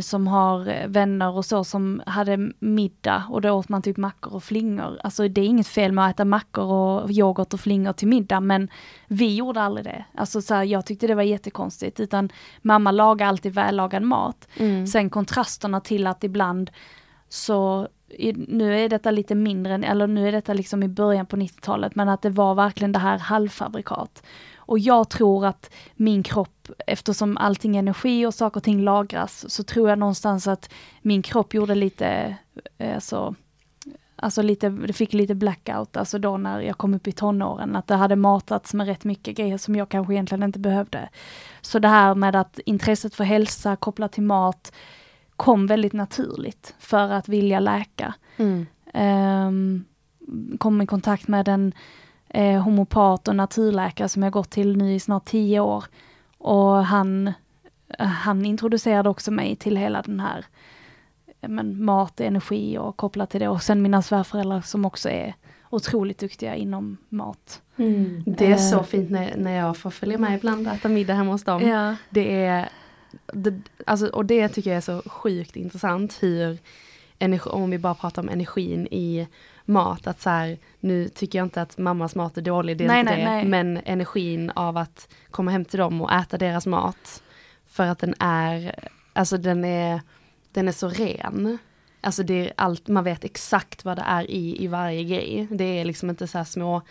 som har eh, vänner och så som hade middag och då åt man typ mackor och flingor. Alltså det är inget fel med att äta mackor och yoghurt och flingor till middag men vi gjorde aldrig det. Alltså så här, jag tyckte det var jättekonstigt utan mamma lagade alltid vällagad mat. Mm. Sen kontrasterna till att ibland så i, nu är detta lite mindre, eller nu är detta liksom i början på 90-talet, men att det var verkligen det här halvfabrikat. Och jag tror att min kropp, eftersom allting är energi och saker och ting lagras, så tror jag någonstans att min kropp gjorde lite, eh, så, alltså lite, det fick lite blackout, alltså då när jag kom upp i tonåren, att det hade matats med rätt mycket grejer som jag kanske egentligen inte behövde. Så det här med att intresset för hälsa kopplat till mat kom väldigt naturligt för att vilja läka. Mm. Um, kom i kontakt med en eh, homopat och naturläkare som jag gått till nu i snart tio år. Och han, eh, han introducerade också mig till hela den här eh, men, mat, energi och kopplat till det. Och sen mina svärföräldrar som också är otroligt duktiga inom mat. Mm. Det är så Eh. fint när, när jag får följa med ibland och äta middag hemma hos dem. Ja. Det är, det, alltså, och det tycker jag är så sjukt intressant hur, energi, om vi bara pratar om energin i mat, att så här, nu tycker jag inte att mammas mat är dålig, det är Nej, inte nej, det, nej. men energin av att komma hem till dem och äta deras mat, för att den är, alltså den är, den är så ren. Alltså det är allt, man vet exakt vad det är i, i varje grej. Det är liksom inte så här små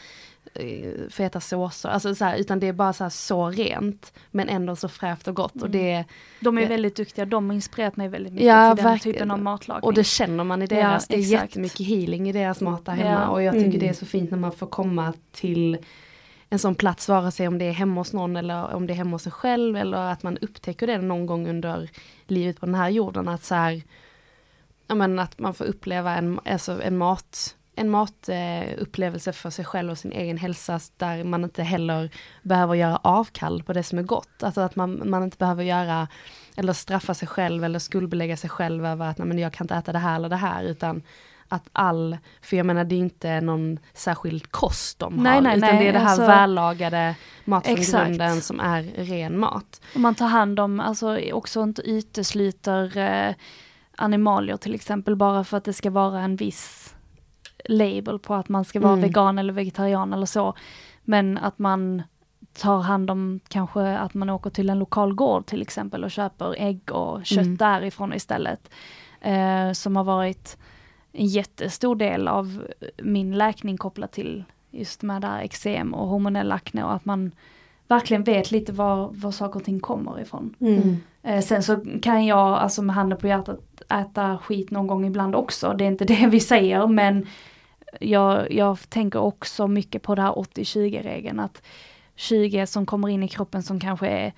feta såser, alltså så här, utan det är bara så här så rent, men ändå så fräscht och gott. Och det är, De är Ja. väldigt duktiga, de har inspirerat mig väldigt mycket Ja, till den typen av matlagning. Och det känner man i Ja, deras, det är exakt. jättemycket healing i deras mat där hemma. Ja. Och jag tycker Mm. det är så fint när man får komma till en sån plats, vare sig om det är hemma hos någon eller om det är hemma hos sig själv eller att man upptäcker det någon gång under livet på den här jorden. Att så här, ja men att man får uppleva en, alltså en mat en matupplevelse upplevelse för sig själv och sin egen hälsa där man inte heller behöver göra avkall på det som är gott. Alltså att man, man inte behöver göra eller straffa sig själv eller skuldbelägga sig själv över att nej, men jag kan inte äta det här eller det här utan att all, för jag menar det är inte någon särskild kost de Nej, har nej, utan nej, det är det här alltså- vällagade mat från Exakt. grunden som är ren mat. Om man tar hand om, alltså också inte utesluter eh, animalier till exempel bara för att det ska vara en viss label på att man ska vara Mm. vegan eller vegetarian eller så. Men att man tar hand om kanske att man åker till en lokal gård till exempel och köper ägg och kött Mm. därifrån istället. Eh, som har varit en jättestor del av min läkning kopplat till just med det här eksem och hormonell akne och att man verkligen vet lite var, var saker och ting kommer ifrån. Mm. Eh, sen så kan jag, alltså med handen på hjärtat, äta skit någon gång ibland också. Det är inte (laughs) det vi säger men jag, jag tänker också mycket på det här 80-20-regeln. Att 20 som kommer in i kroppen som kanske är,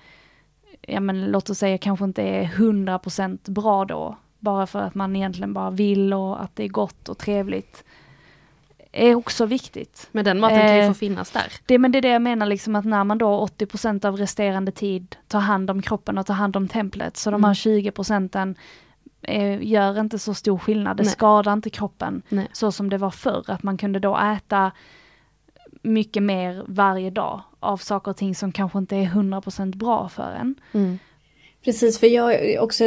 ja men låt oss säga kanske inte är 100% bra då. Bara för att man egentligen bara vill och att det är gott och trevligt. Är också viktigt. Men den maten kan ju Eh, få finnas där. Det, men det är det jag menar, liksom att när man då 80% av resterande tid tar hand om kroppen och tar hand om templet, så de Mm. här 20 procenten eh, gör inte så stor skillnad, det Nej. skadar inte kroppen Nej. så som det var förr, att man kunde då äta mycket mer varje dag av saker och ting som kanske inte är 100% bra för en. Mm. Precis, för jag har också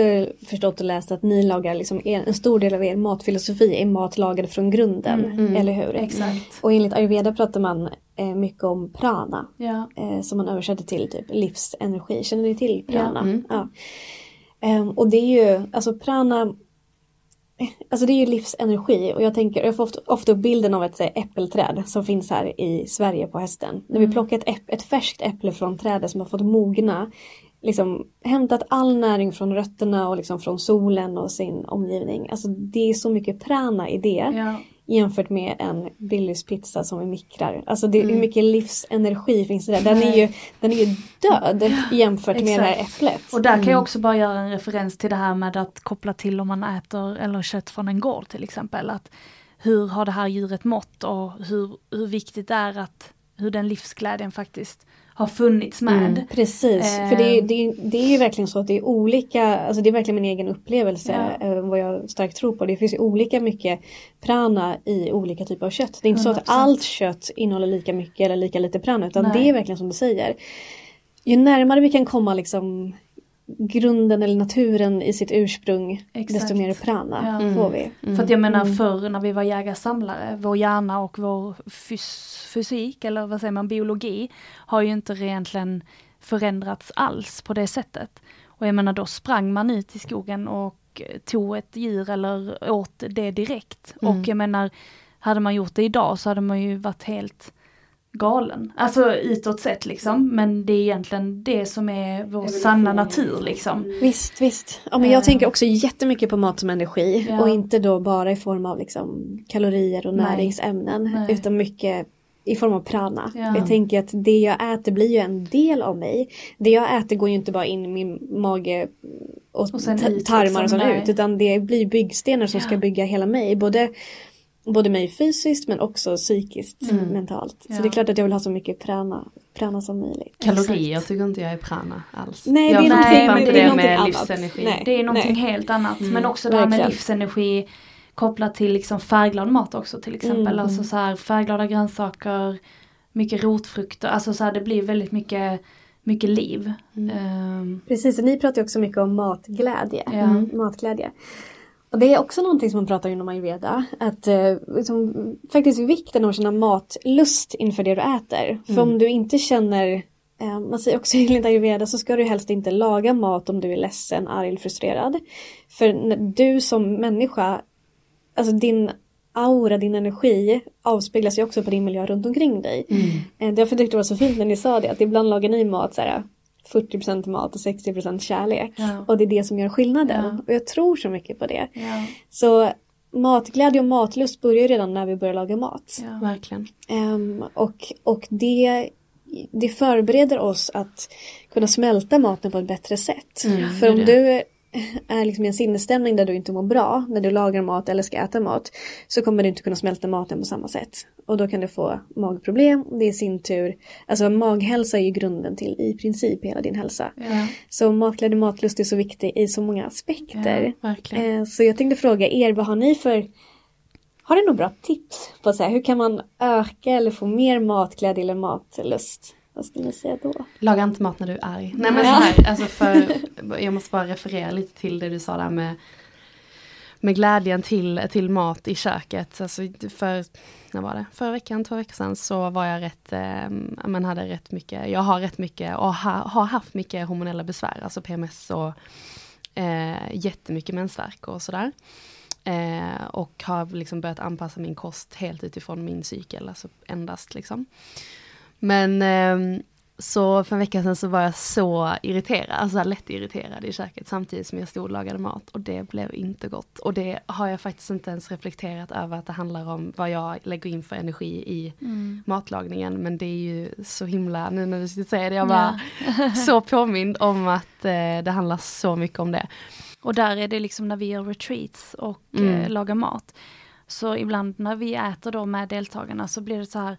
förstått och läst att ni lagar liksom er, en stor del av er matfilosofi är mat lagad från grunden, Mm, mm. eller hur? Exakt. Och enligt ayurveda pratar man eh, mycket om prana, Ja. eh, som man översätter till typ livsenergi. Känner ni till prana? Ja. Mm. Ja. Ehm, och det är ju, alltså prana, alltså det är ju livsenergi och jag tänker, jag får ofta, ofta upp bilden av ett här, äppelträd som finns här i Sverige på hösten. När vi plockar ett, äpp, ett färskt äpple från trädet som har fått mogna, liksom hämtat all näring från rötterna och liksom från solen och sin omgivning. Alltså det är så mycket prana i det Ja. Jämfört med en Billys pizza som vi mikrar. Alltså det, Mm. hur mycket livsenergi finns det där? Den är ju, den är ju död jämfört med det här äpplet. Och där kan jag också bara göra en referens till det här med att koppla till om man äter eller kött från en gård till exempel. Att hur har det här djuret mått och hur, hur viktigt det är att hur den livsglädjen faktiskt har funnits med. Mm, precis, för det är, det, det är ju verkligen så att det är olika, alltså det är verkligen min egen upplevelse Ja. eh, vad jag starkt tror på. Det finns ju olika mycket prana i olika typer av kött. Det är inte så att 100%. allt kött innehåller lika mycket eller lika lite prana utan Nej. det är verkligen som du säger. Ju närmare vi kan komma liksom grunden eller naturen i sitt ursprung Exakt. desto mer prana Ja. får vi. För att jag menar Mm. förr när vi var jägarsamlare, vår hjärna och vår fys fysik eller vad säger man, biologi har ju inte egentligen förändrats alls på det sättet. Och jag menar då sprang man ut i skogen och tog ett djur eller åt det direkt. Mm. Och jag menar, hade man gjort det idag så hade man ju varit helt galen. Alltså utåt sett liksom, men det är egentligen det som är vår sanna natur liksom. Visst, visst. Ja, men Eh. jag tänker också jättemycket på mat som energi Ja. och inte då bara i form av liksom kalorier och Nej. näringsämnen Nej. utan mycket i form av prana. Ja. Jag tänker att det jag äter blir ju en del av mig. Det jag äter går ju inte bara in i min mage och, Och tarmar liksom, och sånt nej. ut utan det blir byggstenar som Ja. ska bygga hela mig. Både, både mig fysiskt men också psykiskt, mentalt. Så Ja. det är klart att jag vill ha så mycket prana, prana som möjligt. Kalorier tycker inte jag är prana alls. Nej, jag det är förknippar men inte det det med annat. livsenergi. Nej. Det är någonting Nej. helt annat. Mm. Men också det här med livsenergi kopplat till liksom färgglad mat också till exempel. Mm. Alltså så här färgglada grönsaker, mycket rotfrukter. Alltså så här det blir väldigt mycket, mycket liv. Ehm, Precis, och ni pratar ju också mycket om matglädje. Ja. Mm, matglädje. Och det är också någonting som man pratar inom ayurveda. Att eh, liksom, faktiskt vikten av att känna matlust inför det du äter. För om du inte känner, eh, man säger också (laughs) enligt ayurveda så ska du helst inte laga mat om du är ledsen, arg eller frustrerad. För du som människa, alltså din aura, din energi avspeglas ju också på din miljö runt omkring dig. Eh, Därför tyckte det var så fint när ni sa det, att ibland lagar ni mat så här 40% mat och 60% kärlek. Ja. Och det är det som gör skillnaden. Ja. Och jag tror så mycket på det. ja, Så matglädje och matlust börjar ju redan när vi börjar laga mat. ja. Verkligen. Ehm, och och det, det förbereder oss att kunna smälta maten på ett bättre sätt. Mm, För om det. du är liksom i en sinnesstämning där du inte mår bra, när du lagar mat eller ska äta mat, så kommer du inte kunna smälta maten på samma sätt. Och då kan du få magproblem. Det är i sin tur, alltså maghälsa är ju grunden till i princip hela din hälsa. Ja. Så matglädje och matlust är så viktig i så många aspekter. Verkligen. Eh, Så jag tänkte fråga er, vad har ni för har ni några bra tips på så här, hur kan man öka eller få mer matglädje eller matlust? Vad skulle ni säga då? Laga inte mat när du är arg. Nej men så här, alltså för, jag måste bara referera lite till det du sa där med, med glädjen till, till mat i köket. Alltså för, när var det? Förra veckan, två veckor sedan så var jag rätt, eh, men hade rätt mycket, jag har rätt mycket och ha, har haft mycket hormonella besvär, alltså PMS och eh, jättemycket mensvärk och sådär. Eh, och har liksom börjat anpassa min kost helt utifrån min cykel, alltså endast liksom. Men ehm, så för en vecka sedan så var jag så irriterad, alltså lätt irriterad i köket samtidigt som jag stod och lagade mat och det blev inte gott. Och det har jag faktiskt inte ens reflekterat över att det handlar om vad jag lägger in för energi i Mm. matlagningen. Men det är ju så himla, nu när du säger det, jag var så påmind om att eh, det handlar så mycket om det. Och där är det liksom när vi gör retreats och Mm. eh, lagar mat. Så ibland när vi äter då med deltagarna så blir det så här,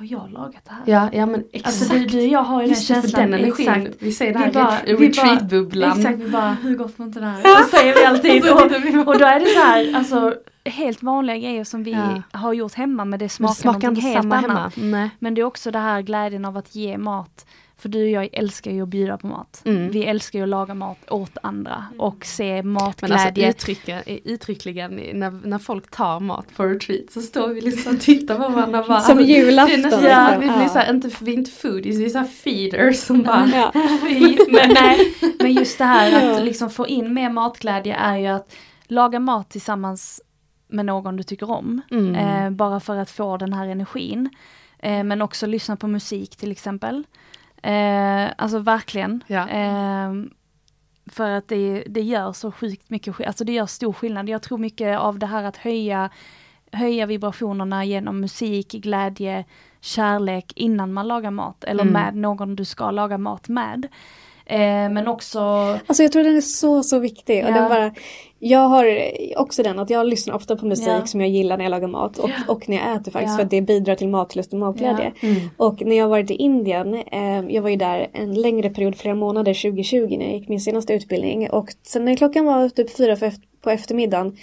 har jag lagat det här? Ja, ja men exakt. Alltså du, du och jag har ju Just den känslan. den energin, exakt. vi säger det Vi här bara- vi retreat-bubblan. Exakt, vi bara, hur gott var inte det här? (laughs) Det säger vi alltid. Och och, då är det så här, alltså helt vanliga grejer som vi Ja. har gjort hemma men det Men smakar, det smakar inte någonting helt samma annat. hemma. Nej. Men det är också det här glädjen av att ge mat. För du och jag älskar ju att bjuda på mat. Mm. Vi älskar ju att laga mat åt andra och se Men alltså matglädje. uttrycka, uttryckligen när, när folk tar mat på retreat så står vi liksom och tittar på varandra bara, Som julafton, Det är nästan, liksom. ja, vi blir såhär, inte, vi är inte foodies, vi är såhär feeders som bara Ja. (laughs) men, nej, men just det här att liksom få in mer matglädje är ju att laga mat tillsammans med någon du tycker om. Mm. Eh, bara för att få den här energin. Eh, men också lyssna på musik till exempel. Eh, alltså verkligen. Ja. Eh, för att det, det gör så sjukt mycket, alltså det gör stor skillnad. Jag tror mycket av det här att höja, höja vibrationerna genom musik, glädje, kärlek innan man lagar mat. Eller Mm. med någon du ska laga mat med. Eh, men också, Alltså jag tror den är så, så viktig. Och Ja. den bara, jag har också den att jag lyssnar ofta på musik Ja. som jag gillar när jag lagar mat och, Ja. och när jag äter faktiskt Ja. för att det bidrar till matlust och matglädje. Mm. Och när jag varit i Indien, eh, jag var ju där en längre period, flera månader 2020 när jag gick min senaste utbildning och sen när klockan var typ fyra på eftermiddagen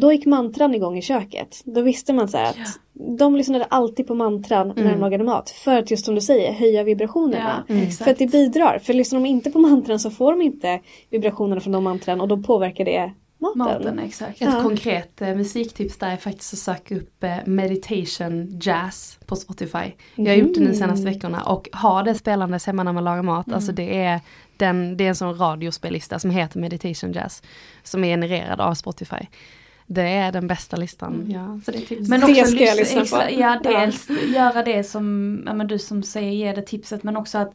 Då gick mantran igång i köket. Då visste man så här att de lyssnade alltid på mantran när de lagade mat. För att just som du säger höja vibrationerna. Ja, exakt. För att det bidrar. För lyssnar de inte på mantran så får de inte vibrationerna från de mantran och då påverkar det maten. Maten, exakt. Ett Ja. konkret eh, musiktips där är faktiskt att söka upp eh, meditation jazz på Spotify. Jag har gjort det nu senaste veckorna och har det spelandes hemma när man lagar mat. Alltså det är, den, det är en sån radiospellista som heter meditation jazz. Som är genererad av Spotify. Det är den bästa listan. Ja, så det är tips. Men Det också ska jag lys- lyssna på. Ja, dels göra det som, ja men du som säger, ge det tipset, men också att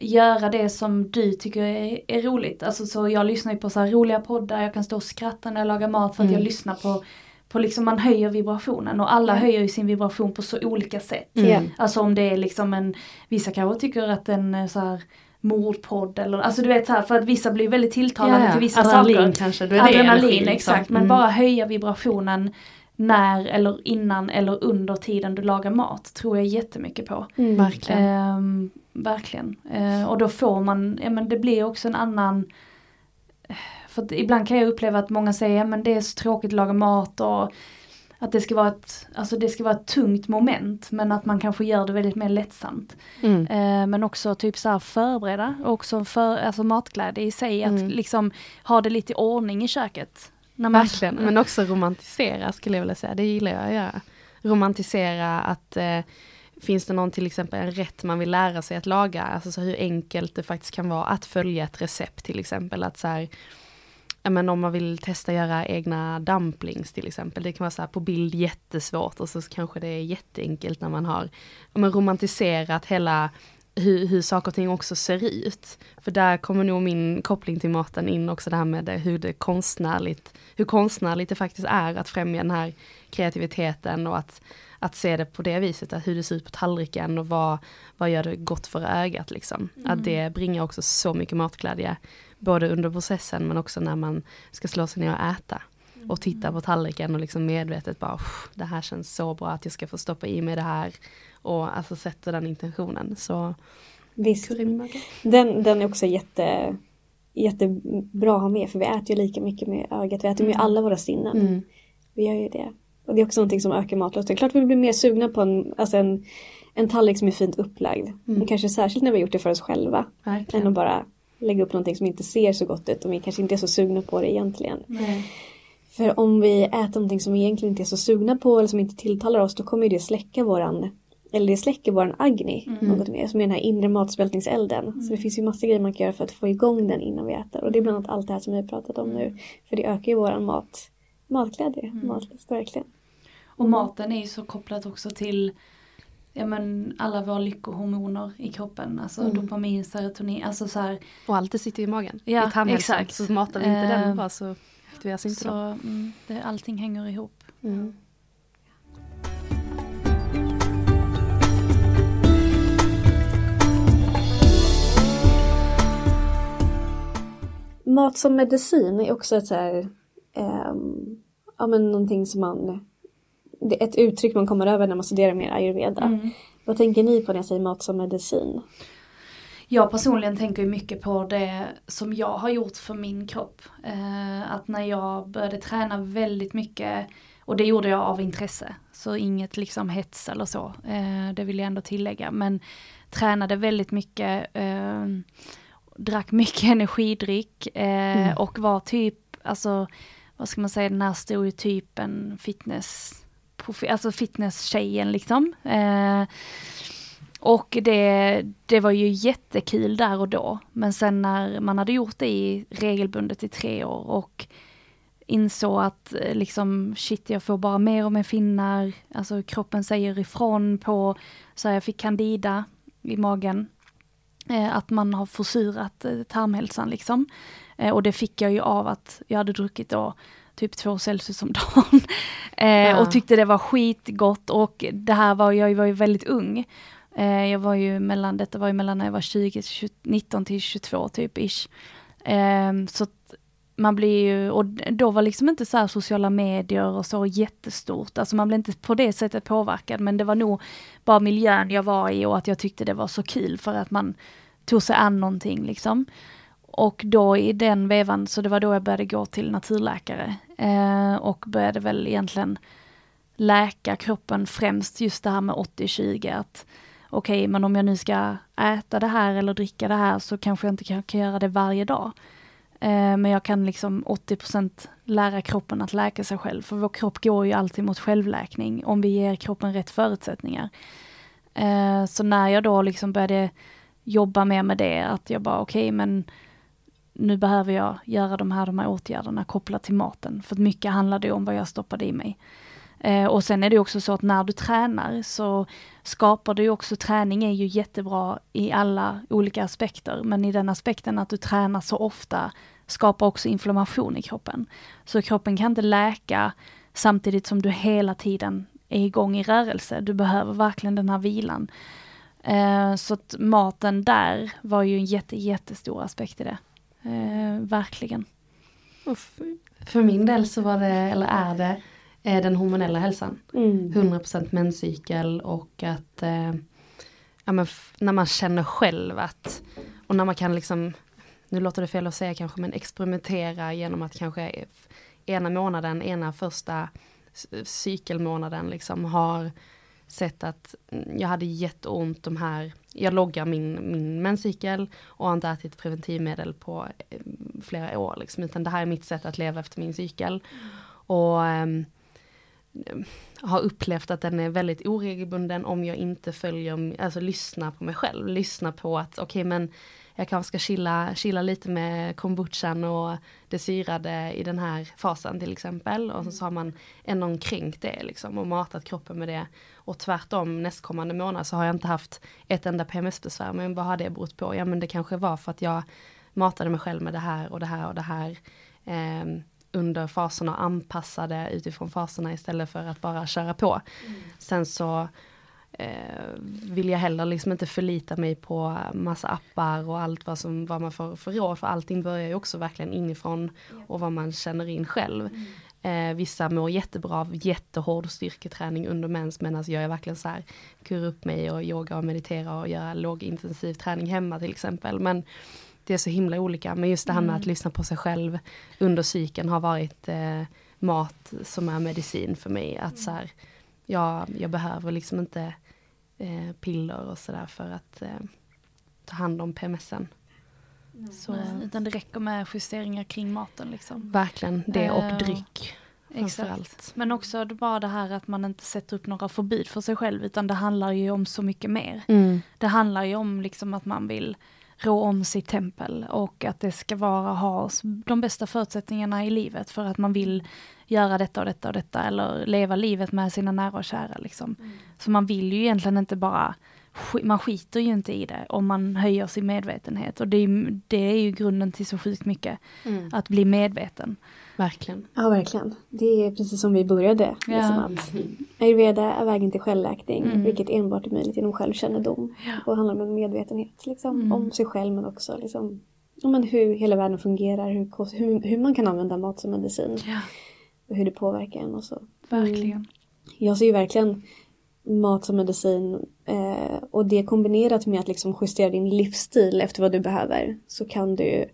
göra det som du tycker är, är roligt. Alltså så jag lyssnar ju på så här roliga poddar, jag kan stå och skratta när jag lagar mat för att jag lyssnar på, på liksom man höjer vibrationen och alla höjer ju sin vibration på så olika sätt. Ja. Alltså om det är liksom en, vissa kanske tycker att en eh, så här mordpodd eller, alltså du vet så här, för att vissa blir väldigt tilltalande till vissa Adrenalin saker. kanske, då är det Adrenalin, energi, liksom. exakt. Men Mm. bara höja vibrationen när eller innan eller under tiden du lagar mat tror jag jättemycket på. Mm. Verkligen. Ehm, verkligen. Eh, och då får man, ja men det blir också en annan för ibland kan jag uppleva att många säger, men det är så tråkigt att laga mat och att det ska vara ett, alltså det ska vara ett tungt moment men att man kanske gör det väldigt mer lättsamt. Mm. Eh, men också typ så här förbereda, och också för, alltså matglädje i sig, att Mm. liksom ha det lite i ordning i köket. När man, Verkligen, men också romantisera skulle jag vilja säga, det gillar jag att göra. Romantisera att eh, finns det någon till exempel en rätt man vill lära sig att laga, alltså så hur enkelt det faktiskt kan vara att följa ett recept till exempel. Att så här, men om man vill testa göra egna dumplings till exempel, det kan vara så här på bild jättesvårt och så kanske det är jätteenkelt när man har men romantiserat hela hur, hur saker och ting också ser ut. För där kommer nog min koppling till maten in också det här med det, hur det konstnärligt, hur konstnärligt det faktiskt är att främja den här kreativiteten och att, att se det på det viset, att hur det ser ut på tallriken och vad, vad gör det gott för ögat liksom. Att det bringar också så mycket matglädje, både under processen men också när man ska slå sig ner och äta. Och titta på tallriken och liksom medvetet bara, "Uff, det här känns så bra att jag ska få stoppa i mig det här. Och alltså sätta den intentionen. Så Visst. Den, den är också jätte, jättebra att ha med för vi äter ju lika mycket med ögat. Vi äter med alla våra sinnen. Mm. Vi gör ju det. Och det är också någonting som ökar matlusten. Klart vi blir mer sugna på en, alltså en, en tallrik som är fint upplagd. Och kanske särskilt när vi har gjort det för oss själva. Än Verkligen. att bara lägga upp någonting som inte ser så gott ut och vi kanske inte är så sugna på det egentligen. För om vi äter någonting som vi egentligen inte är så sugna på eller som inte tilltalar oss då kommer det släcka våran eller det släcker våran agni något mer som är den här inre matsmältningselden. Så det finns ju massa grejer man kan göra för att få igång den innan vi äter och det är bland annat allt det här som vi har pratat om nu. För det ökar ju våran mat, matglädje, matlust verkligen. Och maten är ju så kopplat också till ja, men alla våra lyckohormoner i kroppen. Alltså dopamin, serotonin, alltså så här. Och allt det sitter i magen. Ja, I exakt. Så matar vi inte Eh, den bra så aktiveras inte Så de. mm, det, allting hänger ihop. Mm. Mat som medicin är också ett så här, ehm, ja men någonting som man, ett uttryck man kommer över när man studerar mer ayurveda. Vad tänker ni på när jag säger mat som medicin? Jag personligen tänker mycket på det som jag har gjort för min kropp. Eh, att när jag började träna väldigt mycket, och det gjorde jag av intresse, så inget liksom hets eller så, eh, det vill jag ändå tillägga, men tränade väldigt mycket, eh, drack mycket (laughs) energidryck eh, och var typ, alltså vad ska man säga, den här stereotypen fitness, på, alltså fitness-tjejen liksom. Eh, och det, det var ju jättekul där och då. Men sen när man hade gjort det i regelbundet i tre år och insåg att eh, liksom shit jag får bara mer och mer finnar, alltså kroppen säger ifrån på, så jag fick candida i magen. Eh, att man har försurat eh, tarmhälsan liksom. Eh, och det fick jag ju av att jag hade druckit då typ två Celsius om dagen. (laughs) eh, Ja. Och tyckte det var skitgott och det här var, jag var ju väldigt ung. Eh, jag var ju mellan, detta var ju mellan när jag var 20, till 20 19 till 22 typ ish. Eh, så man blir ju, och då var liksom inte så här sociala medier och så jättestort, alltså man blev inte på det sättet påverkad men det var nog bara miljön jag var i och att jag tyckte det var så kul för att man tog sig an någonting liksom. Och då i den vevan, så det var då jag började gå till naturläkare. Eh, och började väl egentligen läka kroppen främst just det här med 80-20 att okej, okay, men om jag nu ska äta det här eller dricka det här så kanske jag inte kan, kan göra det varje dag. Eh, men jag kan liksom 80% lära kroppen att läka sig själv, för vår kropp går ju alltid mot självläkning om vi ger kroppen rätt förutsättningar. Eh, så när jag då liksom började jobba mer med det, att jag bara okej, okay, men nu behöver jag göra de här, de här åtgärderna kopplat till maten, för mycket handlar det om vad jag stoppade i mig. Eh, och sen är det också så att när du tränar så skapar du också, träning är ju jättebra i alla olika aspekter, men i den aspekten att du tränar så ofta skapar också inflammation i kroppen. Så kroppen kan inte läka samtidigt som du hela tiden är igång i rörelse. Du behöver verkligen den här vilan. Eh, så att maten där var ju en jätte, jättestor aspekt i det. Eh, verkligen. För min del så var det, eller är det, eh, den hormonella hälsan. Mm. 100% menscykel och att eh, ja, men när man känner själv att, och när man kan liksom, nu låter det fel att säga kanske, men experimentera genom att kanske ena månaden, ena första cykelmånaden liksom har sett att mm, jag hade jätteont de här, jag loggar min, min menscykel och har inte ätit preventivmedel på mm, flera år liksom, utan det här är mitt sätt att leva efter min cykel. Och um, har upplevt att den är väldigt oregelbunden om jag inte följer, alltså lyssnar på mig själv, lyssnar på att okej okay, men jag kanske ska chilla, chilla lite med kombuchan och det syrade i den här fasen till exempel. Och så har man ändå kränkt det liksom och matat kroppen med det. Och tvärtom nästkommande månad så har jag inte haft ett enda PMS-besvär. Men vad har det berott på? Ja men det kanske var för att jag matade mig själv med det här och det här och det här. Eh, under faserna anpassade utifrån faserna istället för att bara köra på. Mm. Sen så eh, vill jag heller liksom inte förlita mig på massa appar och allt vad, som, vad man får för råd. För allting börjar ju också verkligen inifrån och vad man känner in själv. Mm. Eh, vissa mår jättebra av jättehård styrketräning under mens medan jag är verkligen så här kura upp mig och yoga och meditera och göra lågintensiv träning hemma till exempel. Men det är så himla olika. Men just det här med mm. att lyssna på sig själv under cykeln har varit eh, mat som är medicin för mig. Att så här, jag, jag behöver liksom inte eh, piller och sådär för att eh, ta hand om PMSen. Mm. Så, utan det räcker med justeringar kring maten liksom. Verkligen, det och uh, dryck. Exakt. Men också bara det här att man inte sätter upp några förbud för sig själv utan det handlar ju om så mycket mer. Mm. Det handlar ju om liksom att man vill rå om sitt tempel och att det ska vara, ha de bästa förutsättningarna i livet för att man vill göra detta och detta och detta eller leva livet med sina nära och kära. Liksom. Mm. Så man vill ju egentligen inte bara, man skiter ju inte i det om man höjer sin medvetenhet och det är, det är ju grunden till så sjukt mycket, mm. att bli medveten. Verkligen. Ja, verkligen. Det är precis som vi började. Ja. Liksom att Ayurveda är vägen till självläkning, mm. vilket enbart är möjligt genom självkännedom. Ja. Och handlar om medvetenhet liksom, mm. om sig själv men också liksom, men hur hela världen fungerar, hur, hur, hur man kan använda mat som medicin. Ja. Och hur det påverkar en och så. Verkligen. Mm. Jag ser ju verkligen mat som medicin eh, och det kombinerat med att liksom justera din livsstil efter vad du behöver så kan du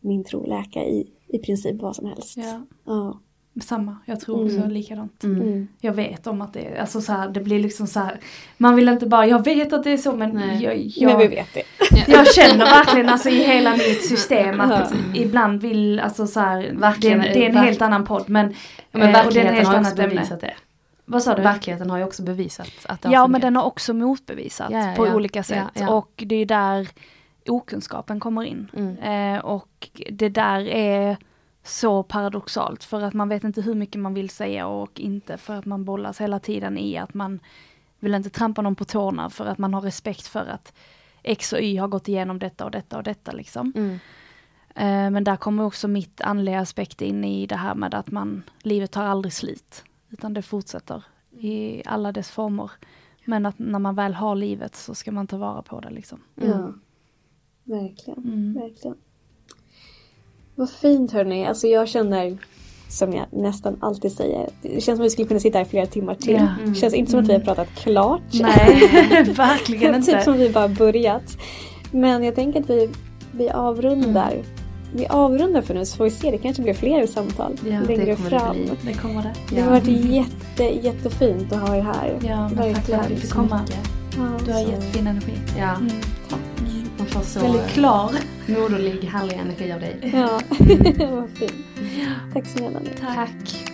min tro läka i i princip vad som helst. Ja. ja. Samma, jag tror också mm. likadant. Mm. mm. Jag vet om att det är, alltså så här, det blir liksom så här, man vill inte bara, jag vet att det är så men jag, jag, Men vi vet det. jag känner verkligen alltså i hela mitt system att mm. ibland vill, alltså så här, verkligen, det, det är en helt annan podd men, ja, men verkligheten och det är en helt har också bevisat det. Vad sa du? Verkligheten har ju också bevisat att det har Ja fungerat. men den har också motbevisat ja, på ja, olika sätt och det är där okunskapen kommer in. Mm. Eh, och det där är så paradoxalt för att man vet inte hur mycket man vill säga och inte för att man bollas hela tiden i att man vill inte trampa någon på tårna för att man har respekt för att X och Y har gått igenom detta och detta och detta liksom. Mm. Eh, men där kommer också mitt andliga aspekt in i det här med att man, livet tar aldrig slut. Utan det fortsätter i alla dess former. Men att när man väl har livet så ska man ta vara på det liksom. Mm. Verkligen, mm. verkligen. Vad fint hörni. Alltså jag känner som jag nästan alltid säger. Det känns som att vi skulle kunna sitta här i flera timmar till. Ja. Mm. känns inte som att vi har mm. pratat klart. Nej, (laughs) verkligen typ inte. typ som att vi bara börjat. Men jag tänker att vi, vi avrundar. Mm. Vi avrundar för nu så får vi se. Det kanske blir fler samtal ja, längre det fram. Det, det kommer det. Ja. Det har varit jätte, jättefint att ha er här. Ja, men tack för att vi fick komma. Du har så. jättefin energi. Ja. Mm. Tack. Man får så väldigt eh, klar. Moderlig, härlig energi av dig. Ja, (laughs) vad fint. Tack snälla ni. Tack. Tack.